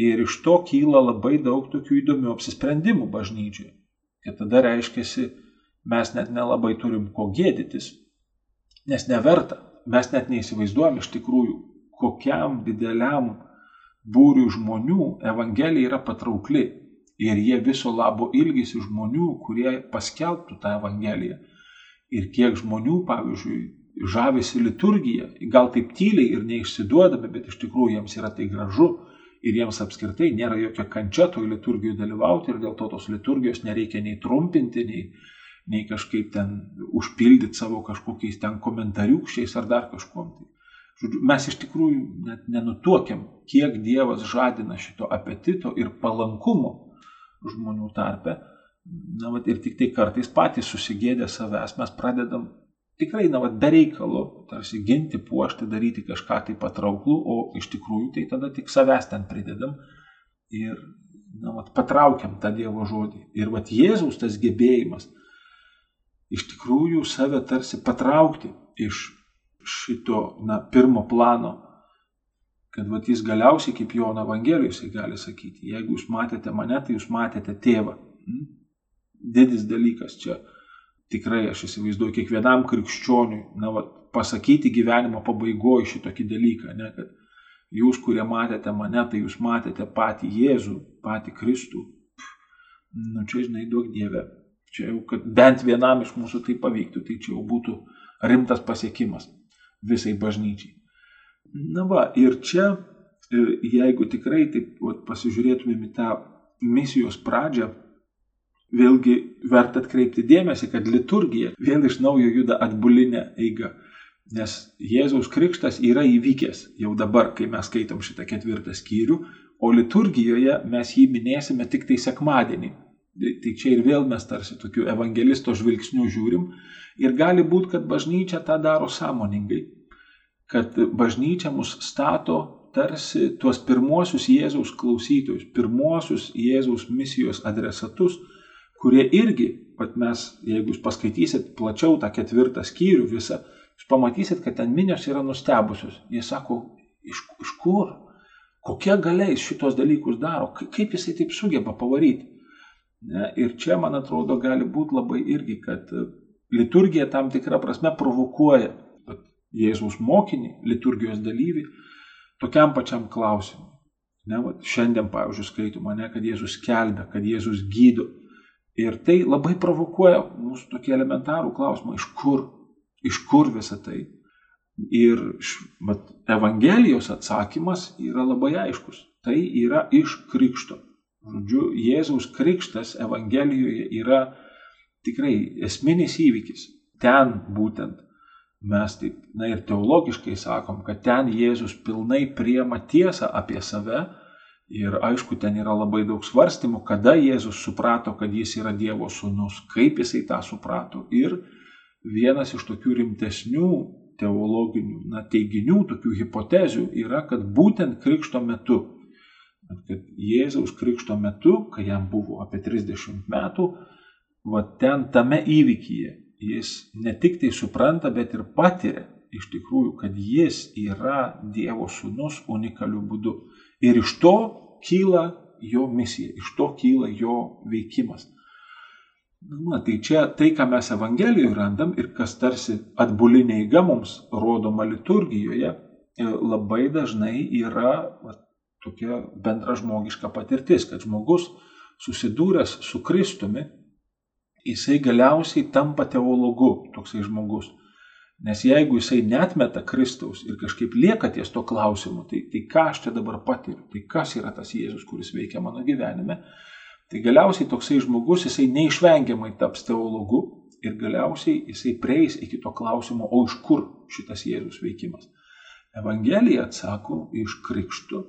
Ir iš to kyla labai daug tokių įdomių apsisprendimų bažnyčioje. Ir tada reiškia, mes net nelabai turim ko gėdytis, nes neverta. Mes net neįsivaizduojam iš tikrųjų, kokiam dideliam būriui žmonių Evangelija yra patraukli ir jie viso labo ilgisi žmonių, kurie paskelbtų tą Evangeliją. Ir kiek žmonių, pavyzdžiui, žavisi liturgija, gal taip tyliai ir neišsiduodami, bet iš tikrųjų jiems yra tai gražu ir jiems apskritai nėra jokia kančia toj liturgijoje dalyvauti ir dėl to tos liturgijos nereikia nei trumpinti, nei, nei kažkaip ten užpildyti savo kažkokiais ten komentariukščiais ar dar kažkuom. Tai, žodžiu, mes iš tikrųjų net nenutuokiam, kiek Dievas žadina šito apetito ir palankumo žmonių tarpe. Na, vat, ir tik tai kartais patys susigėdę savęs mes pradedam tikrai, na, vat, be reikalo, tarsi ginti, puošti, daryti kažką tai patrauklų, o iš tikrųjų tai tada tik savęs ten pridedam ir, na, vat, patraukiam tą Dievo žodį. Ir, vat, Jėzaus tas gebėjimas iš tikrųjų save tarsi patraukti iš šito, na, pirmo plano, kad vat, jis galiausiai kaip Jono Evangelijos jis gali sakyti, jeigu jūs matėte mane, tai jūs matėte tėvą. Hmm? Didis dalykas čia. Tikrai aš įsivaizduoju kiekvienam krikščioniui, na, vat, pasakyti gyvenimo pabaigoje šitokį dalyką, ne, kad jūs, kurie matėte mane, tai jūs matėte patį Jėzų, patį Kristų. Nu, čia, žinai, daug Dieve, Čia jau, kad bent vienam iš mūsų tai pavyktų, tai čia jau būtų rimtas pasiekimas visai bažnyčiai. Na va, ir čia, e, jeigu tikrai taip vat, pasižiūrėtumėm į tą misijos pradžią, vėlgi verta atkreipti dėmesį, kad liturgija vėl iš naujo juda atbulinę eigą. Nes Jėzaus krikštas yra įvykęs jau dabar, kai mes skaitom šitą ketvirtą skyrių, o liturgijoje mes jį minėsime tik tai sekmadienį. Tai čia ir vėl mes tarsi tokiu evangelisto žvilgsniu žiūrim. Ir gali būti, kad bažnyčia tą daro sąmoningai. Kad bažnyčia mus stato tarsi tuos pirmuosius Jėzaus klausytojus, pirmuosius Jėzaus misijos adresatus, kurie irgi, pat mes, jeigu jūs paskaitysit plačiau tą ketvirtą skyrių visą, jūs pamatysit, kad ten minios yra nustebusios. Jie sako, iš, iš kur? Kokie galiais šitos dalykus daro? Kaip jisai taip sugeba pavaryti? Ne? Ir čia, man atrodo, gali būti labai irgi, kad e, liturgija tam tikrą prasme provokuoja Jėzaus mokinį, liturgijos dalyvį, tokiam pačiam klausimui. Ne, va, šiandien, pavyzdžiui, skaitoma, ne, kad Jėzus kelbė, kad Jėzus gydo. Ir tai labai provokuoja mūsų tokį elementarų klausimą, iš kur, iš kur visa tai. Ir vat, Evangelijos atsakymas yra labai aiškus. Tai yra iš krikšto. Žodžiu, Jėzaus krikštas Evangelijoje yra tikrai esminis įvykis. ten būtent mes taip, na ir teologiškai sakom, kad ten Jėzus pilnai priema tiesą apie save ir aišku, ten yra labai daug svarstymų, kada Jėzus suprato, kad jis yra Dievo sūnus, kaip jisai tą suprato. Ir vienas iš tokių rimtesnių teologinių na, teiginių, tokių hipotezių yra, kad būtent krikšto metu, kad Jėzaus krikšto metu, kai jam buvo apie 30 metų, va ten tame įvykyje jis ne tik tai supranta, bet ir patiria iš tikrųjų, kad jis yra Dievo sūnus unikaliu būdu. Ir iš to kyla jo misija, iš to kyla jo veikimas. Na, tai čia tai, ką mes Evangelijoje randam ir kas tarsi atbulinė įga mums rodoma liturgijoje, e, labai dažnai yra va, tokia bendra žmogiška patirtis, kad žmogus susidūręs su Kristumi jisai galiausiai tampa teologu, toksai žmogus. Nes jeigu jisai netmeta Kristaus ir kažkaip lieka ties to klausimu, tai, tai ką aš čia dabar patiriu, tai kas yra tas Jėzus, kuris veikia mano gyvenime, tai galiausiai toksai žmogus, jisai neišvengiamai taps teologu ir galiausiai jisai prieis iki to klausimo, o iš kur šitas Jėzus veikimas. Evangelija atsako iš krikšto.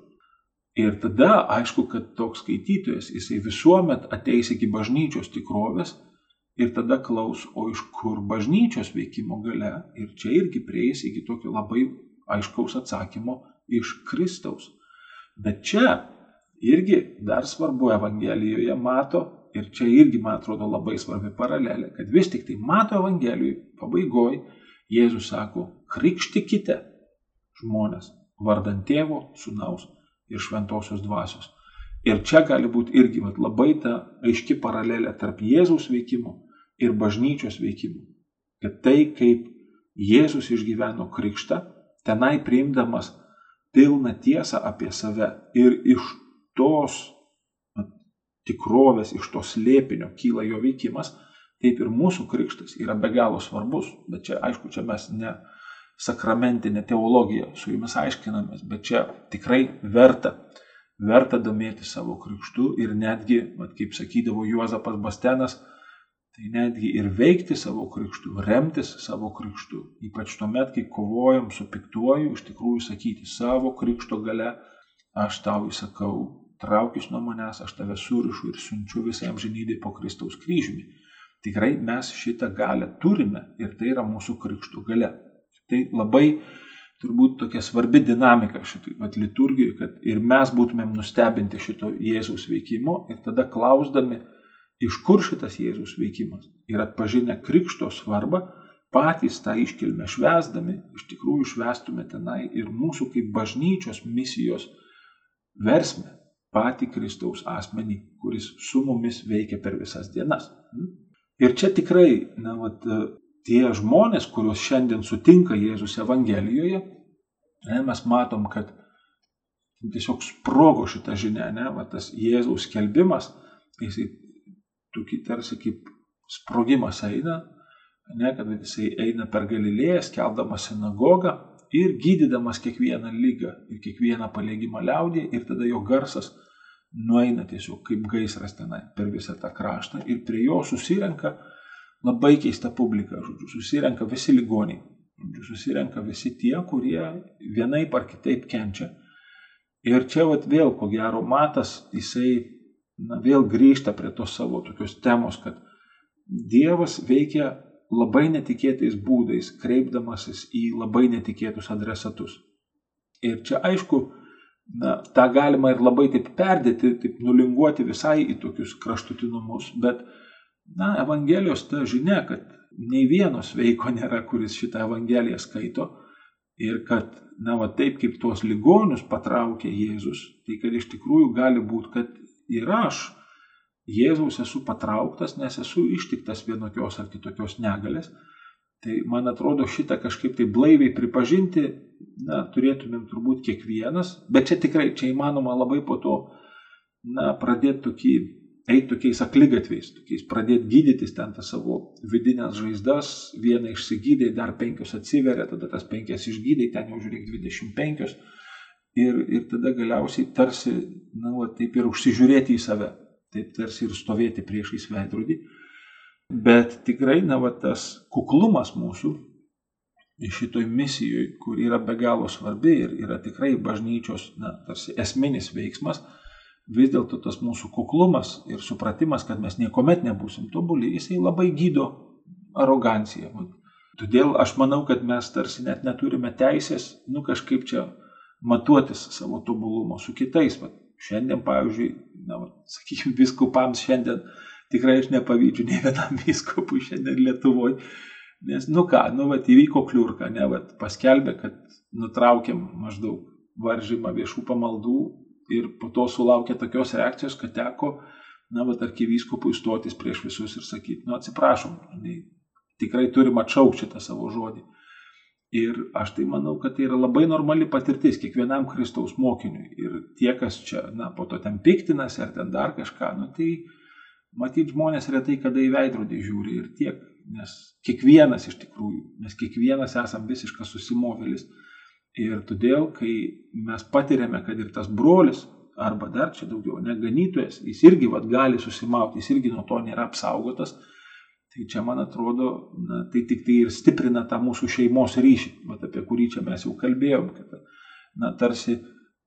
Ir tada aišku, kad toks skaitytojas, jisai visuomet ateis iki bažnyčios tikrovės ir tada klaus, o iš kur bažnyčios veikimo gale. Ir čia irgi prieis iki tokio labai aiškaus atsakymo iš Kristaus. Bet čia irgi dar svarbu Evangelijoje mato, ir čia irgi man atrodo labai svarbi paralelė, kad vis tik tai mato Evangelijoje pabaigoje Jėzus sako, krikštikite žmonės vardant tėvo, sunaus ir šventosios dvasios. Ir čia gali būti irgi vat, labai ta aiški paralelė tarp Jėzaus veikimo ir bažnyčios veikimo. Kad tai, kaip Jėzus išgyveno krikštą, tenai priimdamas pilną tiesą apie save ir iš tos tikrovės, iš to slėpinio kyla jo veikimas, taip ir mūsų krikštas yra be galo svarbus. Bet čia, aišku, čia mes ne sakramentinę teologiją su jumis aiškinamės, bet čia tikrai verta verta domėti savo krikštu ir netgi, mat, kaip sakydavo Juozapas Bastenas, tai netgi ir veikti savo krikštu, remtis savo krikštu, ypač tuomet, kai kovojam su piktuoju, iš tikrųjų sakyti savo krikšto gale, aš tau įsakau, traukis nuo manęs, aš tave surišu ir siunčiu visai amžinybė po Kristaus kryžiumi. Tikrai mes šitą galę turime ir tai yra mūsų krikšto gale. Tai labai turbūt tokia svarbi dinamika šitoj vat, liturgijai, kad ir mes būtumėm nustebinti šito Jėzaus veikimo ir tada klausdami, iš kur šitas Jėzaus veikimas ir atpažinę krikšto svarbą, patys tą iškilmę švesdami, iš tikrųjų švestume tenai ir mūsų kaip bažnyčios misijos versmę patį Kristaus asmenį, kuris su mumis veikia per visas dienas. Ir čia tikrai, na, vat, tie žmonės, kuriuos šiandien sutinka Jėzus Evangelijoje, ne, mes matom, kad tiesiog sprogo šitą žinę, ne, va, tas Jėzaus skelbimas, jisai tokį tarsi kaip sprogimas eina, ne, kad jisai eina per Galilėją, skeldamas sinagogą ir gydydamas kiekvieną lygą ir kiekvieną palėgimą liaudį ir tada jo garsas nueina tiesiog kaip gaisras tenai per visą tą kraštą ir prie jo susirenka labai keista publika, žodžiu, susirenka visi ligoniai, žodžiu, susirenka visi tie, kurie vienaip ar kitaip kenčia. Ir čia vat vėl, ko gero, matas, jisai na, vėl grįžta prie tos savo tokios temos, kad Dievas veikia labai netikėtais būdais, kreipdamasis į labai netikėtus adresatus. Ir čia aišku, na, tą galima ir labai taip perdėti, taip nulinguoti visai į tokius kraštutinumus, bet na, Evangelijos ta žinia, kad nei vienos veiko nėra, kuris šitą Evangeliją skaito ir kad, na, va taip kaip tuos ligonius patraukė Jėzus, tai kad iš tikrųjų gali būti, kad ir aš Jėzaus esu patrauktas, nes esu ištiktas vienokios ar kitokios negalės. Tai man atrodo šitą kažkaip tai blaiviai pripažinti, na, turėtumėm turbūt kiekvienas, bet čia tikrai, čia įmanoma labai po to, na, pradėti tokį eiti tokiais aklygatviais, tokiais pradėti gydytis ten tą savo vidinės žaizdas, vieną išsigydai, dar penkios atsiveria, tada tas penkias išgydai, ten jau žiūrėk 25 ir, ir tada galiausiai tarsi, na, va, taip ir užsižiūrėti į save, taip tarsi ir stovėti priešais veidrodį. Bet tikrai, na, va, tas kuklumas mūsų šitoj misijoje, kur yra be galo svarbi ir yra tikrai bažnyčios, na, tarsi esminis veiksmas, vis dėlto tas mūsų kuklumas ir supratimas, kad mes niekuomet nebūsim tobuli, jisai labai gydo aroganciją. Todėl aš manau, kad mes tarsi net neturime teisės, nu kažkaip čia matuotis savo tobulumo su kitais. Va, šiandien, pavyzdžiui, na, va, sakykime, (laughs) viskupams šiandien tikrai aš nepavydžiu ne vienam (laughs) viskupui šiandien Lietuvoje. Nes, nu ką, nu, va, įvyko kliurka, ne, va, paskelbė, kad nutraukėm maždaug varžymą viešų pamaldų ir po to sulaukė tokios reakcijos, kad teko, na, va, arkivyskupui stotis prieš visus ir sakyti, nu, atsiprašom, tikrai turim atšaukti šitą savo žodį. Ir aš tai manau, kad tai yra labai normali patirtis kiekvienam Kristaus mokiniui. Ir tie, kas čia, na, po to ten piktinasi ar ten dar kažką, nu, tai matyti žmonės retai kada į veidrodį žiūri ir tiek. Nes kiekvienas iš tikrųjų, mes kiekvienas esam visiškas susimovėlis. Ir todėl, kai mes patiriame, kad ir tas brolis, arba dar čia daugiau, neganytojas, jis irgi vat, gali susimauti, jis irgi nuo to nėra apsaugotas, Tai čia, man atrodo, na, tai tik tai ir stiprina tą mūsų šeimos ryšį, bet apie kurį čia mes jau kalbėjom, kad na, tarsi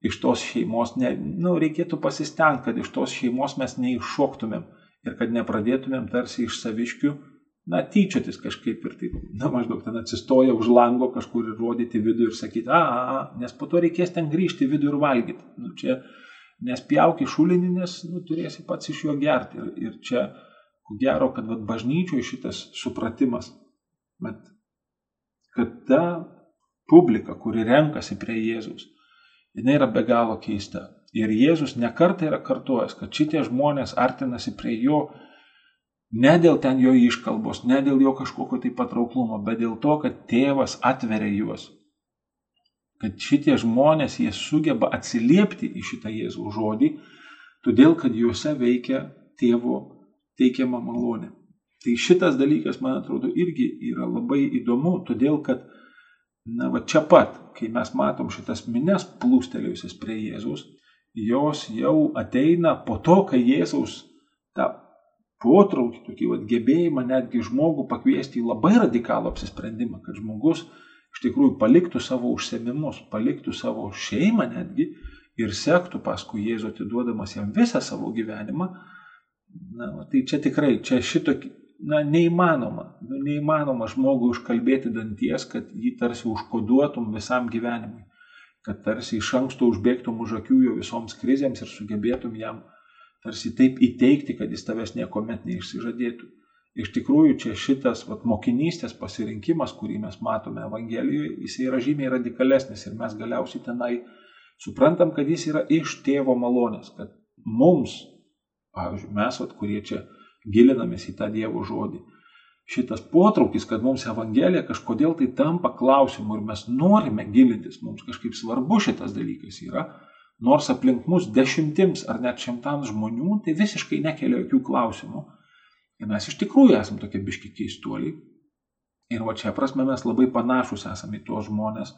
iš tos šeimos, ne, nu, reikėtų pasistengti, kad iš tos šeimos mes neiššoktumėm ir kad nepradėtumėm tarsi iš saviškių, na, tyčiotis kažkaip ir taip, na, maždaug ten atsistoja už lango kažkur ir rodyti vidų ir sakyti, a, a, a, nes po to reikės ten grįžti vidų ir valgyti. Nu, čia nespjauki šulinį, nes nu, turėsi pats iš jo gerti. Ir, ir čia ko gero, kad vat, bažnyčioje šitas supratimas, bet kad ta publika, kuri renkasi prie Jėzus, jinai yra be galo keista. Ir Jėzus nekartą yra kartuojęs, kad šitie žmonės artinasi prie jo ne dėl ten jo iškalbos, ne dėl jo kažkokio tai patrauklumo, bet dėl to, kad tėvas atveria juos. Kad šitie žmonės, jie sugeba atsiliepti į šitą Jėzų žodį, todėl kad juose veikia tėvo teikiama malonė. Tai šitas dalykas, man atrodo, irgi yra labai įdomu, todėl kad, na, va čia pat, kai mes matom šitas mines plūstelėjusias prie Jėzaus, jos jau ateina po to, kai Jėzaus tą potraukį, tokį va, gebėjimą netgi žmogų pakviesti į labai radikalų apsisprendimą, kad žmogus iš tikrųjų paliktų savo užsiemimus, paliktų savo šeimą netgi ir sektų paskui Jėzų atiduodamas jam visą savo gyvenimą, Na, tai čia tikrai, čia šitokį, na, neįmanoma, nu, neįmanoma žmogui užkalbėti danties, kad jį tarsi užkoduotum visam gyvenimui, kad tarsi iš anksto užbėgtum už akių jo visoms krizėms ir sugebėtum jam tarsi taip įteikti, kad jis tavęs niekuomet neišsižadėtų. Iš tikrųjų, čia šitas vat, mokinystės pasirinkimas, kurį mes matome Evangelijoje, jis yra žymiai radikalesnis ir mes galiausiai tenai suprantam, kad jis yra iš tėvo malonės, kad mums Pavyzdžiui, mes, vat, kurie čia gilinamės į tą Dievo žodį. Šitas potraukis, kad mums Evangelija kažkodėl tai tampa klausimu ir mes norime gilintis, mums kažkaip svarbu šitas dalykas yra, nors aplink mus dešimtims ar net šimtams žmonių tai visiškai nekelia jokių klausimų. Ir mes iš tikrųjų esame tokie biški keistuoliai. Ir va čia prasme mes labai panašus esame į tuos žmonės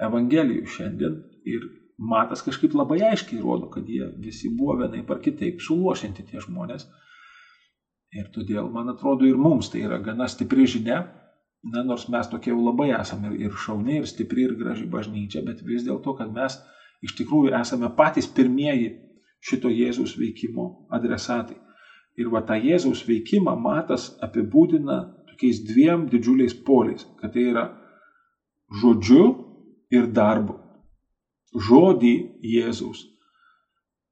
Evangelijų šiandien ir matas kažkaip labai aiškiai rodo, kad jie visi buvo vienai par kitaip suluošinti tie žmonės. Ir todėl, man atrodo, ir mums tai yra gana stipri žinia, na, nors mes tokie jau labai esame ir, ir šauni, ir stipri, ir graži bažnyčia, bet vis dėlto, kad mes iš tikrųjų esame patys pirmieji šito Jėzaus veikimo adresatai. Ir va tą Jėzaus veikimą matas apibūdina tokiais dviem didžiuliais poliais, kad tai yra žodžiu ir darbu žodį Jėzaus.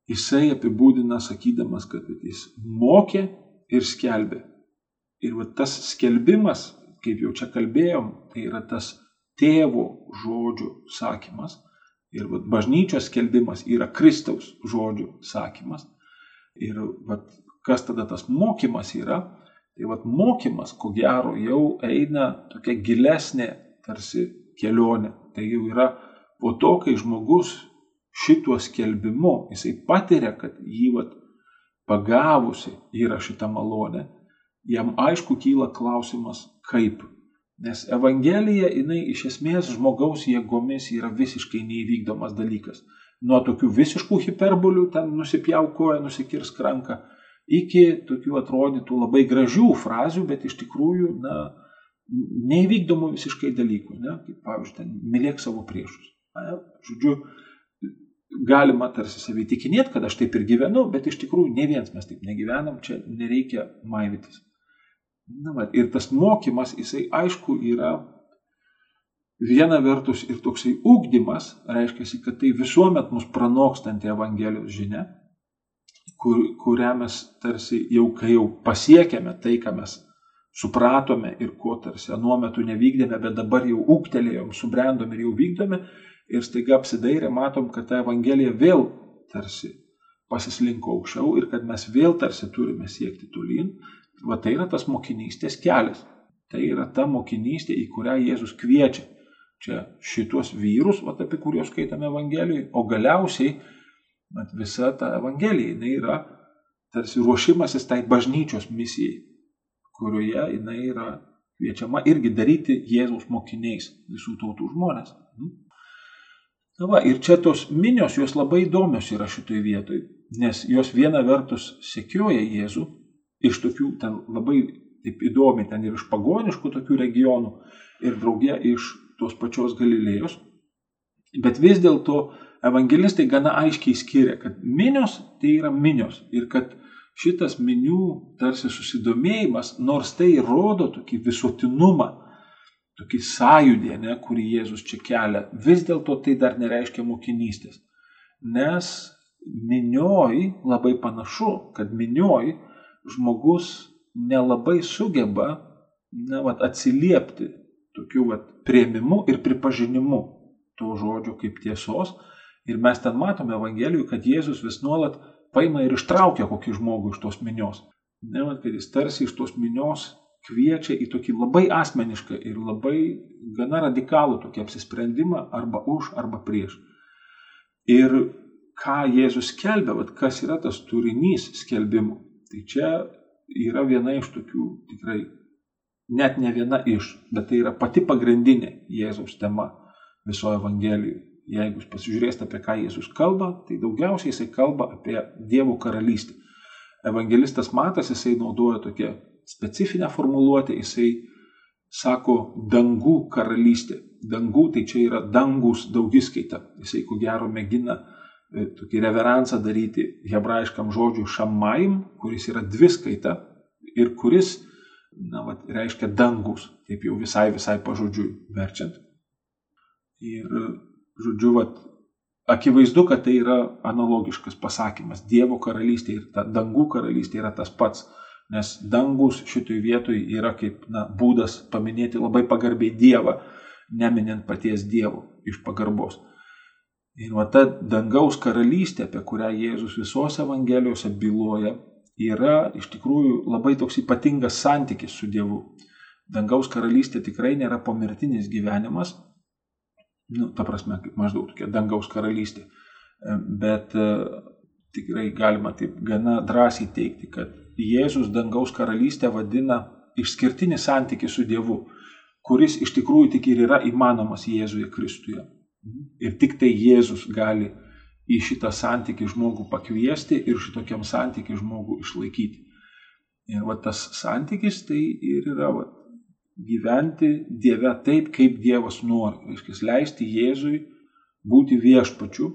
Jisai apibūdina sakydamas, kad jis mokė ir skelbė. Ir va, tas skelbimas, kaip jau čia kalbėjom, tai yra tas tėvo žodžių sakymas. Ir va, bažnyčios skelbimas yra Kristaus žodžių sakymas. Ir va, kas tada tas mokymas yra? Tai va, mokymas, ko gero, jau eina tokia gilesnė tarsi kelionė. Tai jau yra po to, kai žmogus šituo skelbimu, jisai patiria, kad jį vat, pagavusi yra šitą malonę, jam aišku kyla klausimas, kaip. Nes Evangelija, jinai iš esmės žmogaus jėgomis yra visiškai neįvykdomas dalykas. Nuo tokių visiškų hiperbolių, ten nusipjau koją, nusikirs ranką, iki tokių atrodytų labai gražių frazių, bet iš tikrųjų, na, neįvykdomų visiškai dalykų, ne? kaip pavyzdžiui, ten, mylėk savo priešus. Na, žodžiu, galima tarsi savį tikinėti, kad aš taip ir gyvenu, bet iš tikrųjų ne vienas mes taip negyvenam, čia nereikia maivytis. Na, va, ir tas mokymas, jisai aišku yra viena vertus ir toksai ūkdymas, reiškia, kad tai visuomet mus pranokstanti Evangelijos žinia, kur, kurią mes tarsi jau, kai jau pasiekėme tai, ką mes supratome ir ko tarsi anuo metu nevykdėme, bet dabar jau ūktelėjom, subrendom ir jau vykdome, ir staiga apsidairę matom, kad ta Evangelija vėl tarsi pasislinko aukščiau ir kad mes vėl tarsi turime siekti tolyn, va tai yra tas mokinystės kelias. Tai yra ta mokinystė, į kurią Jėzus kviečia čia šitos vyrus, vat, apie kuriuos skaitame Evangelijoje, o galiausiai vat, visa ta Evangelija, jinai yra tarsi ruošimasis tai bažnyčios misijai, kurioje jinai yra kviečiama irgi daryti Jėzaus mokiniais visų tautų žmonės. Mhm. Na va, ir čia tos minios, jos labai įdomios yra šitoj vietoj, nes jos viena vertus sekioja Jėzų iš tokių ten labai taip įdomi, ten ir iš pagoniškų tokių regionų, ir draugė iš tos pačios Galilėjos. Bet vis dėlto evangelistai gana aiškiai skiria, kad minios tai yra minios ir kad šitas minių tarsi susidomėjimas, nors tai rodo tokį visuotinumą, tokį sąjūdį, ne, kurį Jėzus čia kelia, vis dėlto tai dar nereiškia mokinystės. Nes minioj labai panašu, kad minioj žmogus nelabai sugeba na, vat, atsiliepti tokiu vat, prieimimu ir pripažinimu to žodžio kaip tiesos. Ir mes ten matome Evangelijų, kad Jėzus vis nuolat paima ir ištraukia kokį žmogų iš tos minios. Ne, kad jis tarsi iš tos minios kviečia į tokį labai asmenišką ir labai gana radikalų tokį apsisprendimą arba už, arba prieš. Ir ką Jėzus skelbia, vat, kas yra tas turinys skelbimų. Tai čia yra viena iš tokių tikrai net ne viena iš, bet tai yra pati pagrindinė Jėzaus tema visoje Evangelijoje. Jeigu jūs pasižiūrėsite, apie ką Jėzus kalba, tai daugiausiai jisai kalba apie Dievo karalystę. Evangelistas Matas, jisai naudoja tokią specifinę formuluotę, jisai sako dangų karalystė. Dangų tai čia yra dangus daugiskaita. Jisai ko gero mėgina e, tokį reveransą daryti hebrajiškam žodžiui šamaim, kuris yra dviskaita ir kuris na, vat, reiškia dangus, taip jau visai, visai pažodžiui verčiant. Ir, žodžiu, vat, akivaizdu, kad tai yra analogiškas pasakymas. Dievo karalystė ir ta dangų karalystė yra tas pats. Nes dangus šitoj vietoj yra kaip na, būdas paminėti labai pagarbiai Dievą, neminint paties Dievo iš pagarbos. Ir va ta dangaus karalystė, apie kurią Jėzus visos Evangelijose byloja, yra iš tikrųjų labai toks ypatingas santykis su Dievu. Dangaus karalystė tikrai nėra pomirtinis gyvenimas, nu, ta prasme, kaip maždaug tokia dangaus karalystė, bet e, tikrai galima taip gana drąsiai teikti, kad Jėzus dangaus karalystę vadina išskirtinį santykį su Dievu, kuris iš tikrųjų tik ir yra įmanomas Jėzuje Kristuje. Ir tik tai Jėzus gali į šitą santykį žmogų pakviesti ir šitokiam santykį žmogų išlaikyti. Ir va tas santykis tai ir yra va, gyventi Dieve taip, kaip Dievas nori. Reiškia, leisti Jėzui būti viešpačiu,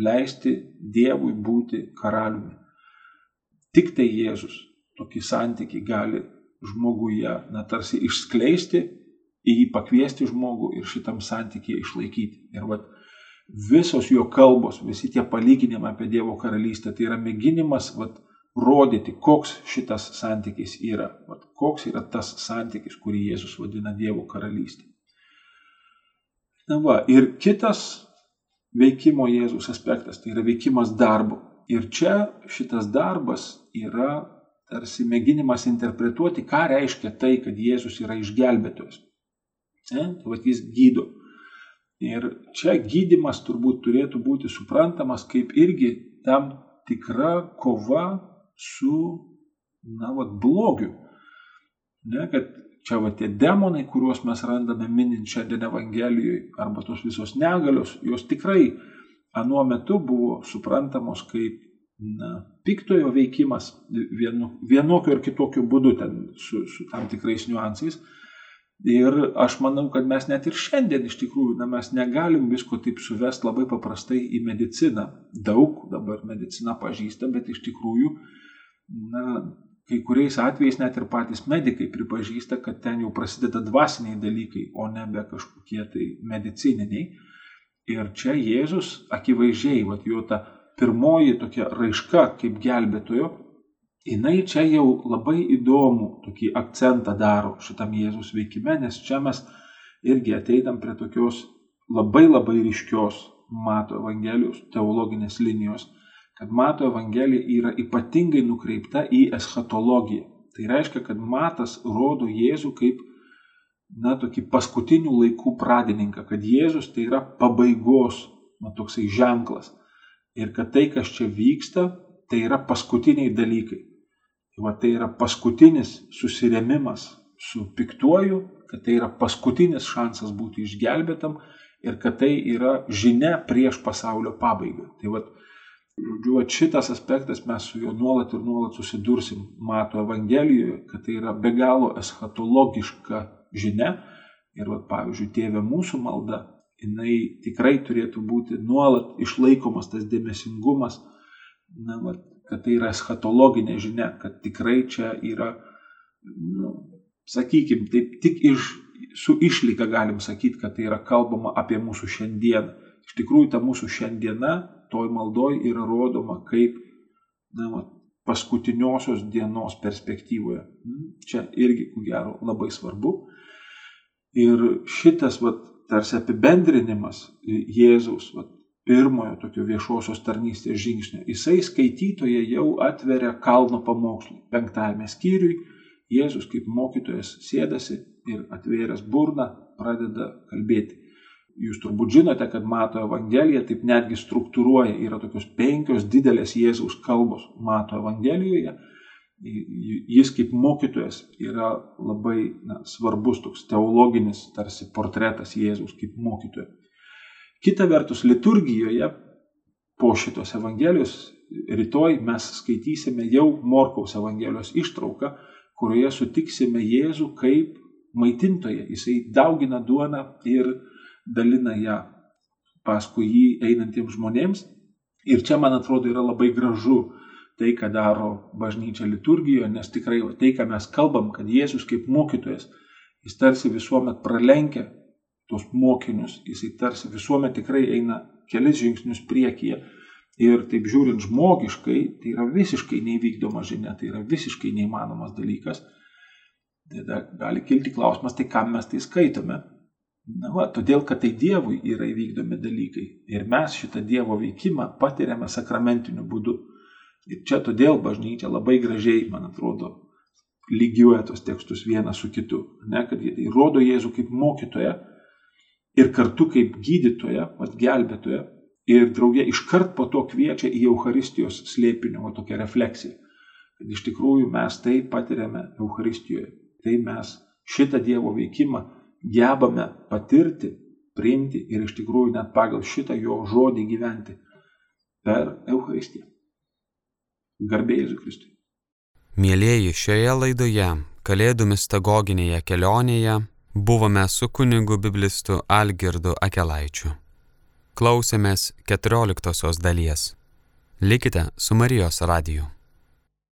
leisti Dievui būti karaliumi. Tik tai Jėzus tokį santykį gali žmoguje, na, tarsi išskleisti, į jį pakviesti žmogų ir šitam santykį išlaikyti. Ir vat, visos jo kalbos, visi tie palyginimai apie Dievo karalystę, tai yra mėginimas vat, rodyti, koks šitas santykis yra, vat, koks yra tas santykis, kurį Jėzus vadina Dievo karalystė. Na va, ir kitas veikimo Jėzus aspektas, tai yra veikimas darbu. Ir čia šitas darbas yra tarsi mėginimas interpretuoti, ką reiškia tai, kad Jėzus yra išgelbėtojas. Ne? Tai va, jis gydo. Ir čia gydimas turbūt turėtų būti suprantamas kaip irgi tam tikra kova su, na, vat, blogiu. Ne, kad čia va tie demonai, kuriuos mes randame minint šiandien Evangelijoje, arba tos visos negalios, jos tikrai anuo metu buvo suprantamos kaip na, piktojo veikimas vienu, vienokiu ar kitokiu būdu ten su, su tam tikrais niuansais. Ir aš manau, kad mes net ir šiandien iš tikrųjų, na, mes negalim visko taip suvest labai paprastai į mediciną. Daug dabar medicina pažįsta, bet iš tikrųjų, na, kai kuriais atvejais net ir patys medikai pripažįsta, kad ten jau prasideda dvasiniai dalykai, o nebe kažkokie tai medicininiai. Ir čia Jėzus akivaizdžiai, va, jo ta pirmoji tokia raiška kaip gelbėtojo, jinai čia jau labai įdomų tokį akcentą daro šitam Jėzus veikime, nes čia mes irgi ateinam prie tokios labai labai ryškios Mato Evangelijos teologinės linijos, kad Mato Evangelija yra ypatingai nukreipta į eschatologiją. Tai reiškia, kad Matas rodo Jėzų kaip na, tokį paskutinių laikų pradininką, kad Jėzus tai yra pabaigos, na, toksai ženklas. Ir kad tai, kas čia vyksta, tai yra paskutiniai dalykai. Va, tai yra paskutinis susiremimas su piktuoju, kad tai yra paskutinis šansas būti išgelbėtam ir kad tai yra žinia prieš pasaulio pabaigą. Tai va, žodžiu, va, šitas aspektas mes su juo nuolat ir nuolat susidursim, mato Evangelijoje, kad tai yra be galo eschatologiška žinia. Ir, vat, pavyzdžiui, tėvė mūsų malda, jinai tikrai turėtų būti nuolat išlaikomas tas dėmesingumas, na, vat, kad tai yra eschatologinė žinia, kad tikrai čia yra, nu, sakykime, taip tik iš, su išlyga galim sakyti, kad tai yra kalbama apie mūsų šiandieną. Iš tikrųjų, ta mūsų šiandiena, toj maldoj yra rodoma kaip na, vat, paskutiniosios dienos perspektyvoje. Čia irgi, ko gero, labai svarbu. Ir šitas, vat, tarsi apibendrinimas Jėzaus vat, pirmojo tokio viešosios tarnystės žingsnio, jisai skaitytoje jau atveria kalno pamokslų. Penktajame skyriui Jėzus kaip mokytojas sėdasi ir atvėręs burną pradeda kalbėti. Jūs turbūt žinote, kad Mato Evangelija taip netgi struktūruoja, yra tokios penkios didelės Jėzaus kalbos Mato Evangelijoje jis kaip mokytojas yra labai na, svarbus toks teologinis tarsi portretas Jėzaus kaip mokytojo. Kita vertus, liturgijoje po šitos Evangelijos rytoj mes skaitysime jau Morkaus Evangelijos ištrauką, kurioje sutiksime Jėzų kaip maitintoje. Jisai daugina duoną ir dalina ją paskui jį einantiems žmonėms. Ir čia, man atrodo, yra labai gražu tai, ką daro bažnyčia liturgijoje, nes tikrai tai, ką mes kalbam, kad Jėzus kaip mokytojas, jis tarsi visuomet pralenkia tos mokinius, jisai tarsi visuomet tikrai eina kelis žingsnius priekyje. Ir taip žiūrint žmogiškai, tai yra visiškai neįvykdoma žinia, tai yra visiškai neįmanomas dalykas. Tada gali kilti klausimas, tai kam mes tai skaitome. Na, va, todėl, kad tai Dievui yra įvykdomi dalykai. Ir mes šitą Dievo veikimą patiriame sakramentiniu būdu. Ir čia todėl bažnyčia labai gražiai, man atrodo, lygiuoja tos tekstus vieną su kitu. Ne, kad jie tai rodo Jėzų kaip mokytoją ir kartu kaip gydytoją, vat gelbėtoją. Ir draugė iškart po to kviečia į Euharistijos slėpinio tokią refleksiją. Kad iš tikrųjų mes tai patiriame Euharistijoje. Tai mes šitą Dievo veikimą gebame patirti, priimti ir iš tikrųjų net pagal šitą jo žodį gyventi per Euharistiją. Garbėjai Jėzui Kristui. Mėlėjai, šioje laidoje, Kalėdų mistagoginėje kelionėje, buvome su kunigu biblistu Algirdu Akelaičiu. Klausėmės 14 dalies. Likite su Marijos radiju.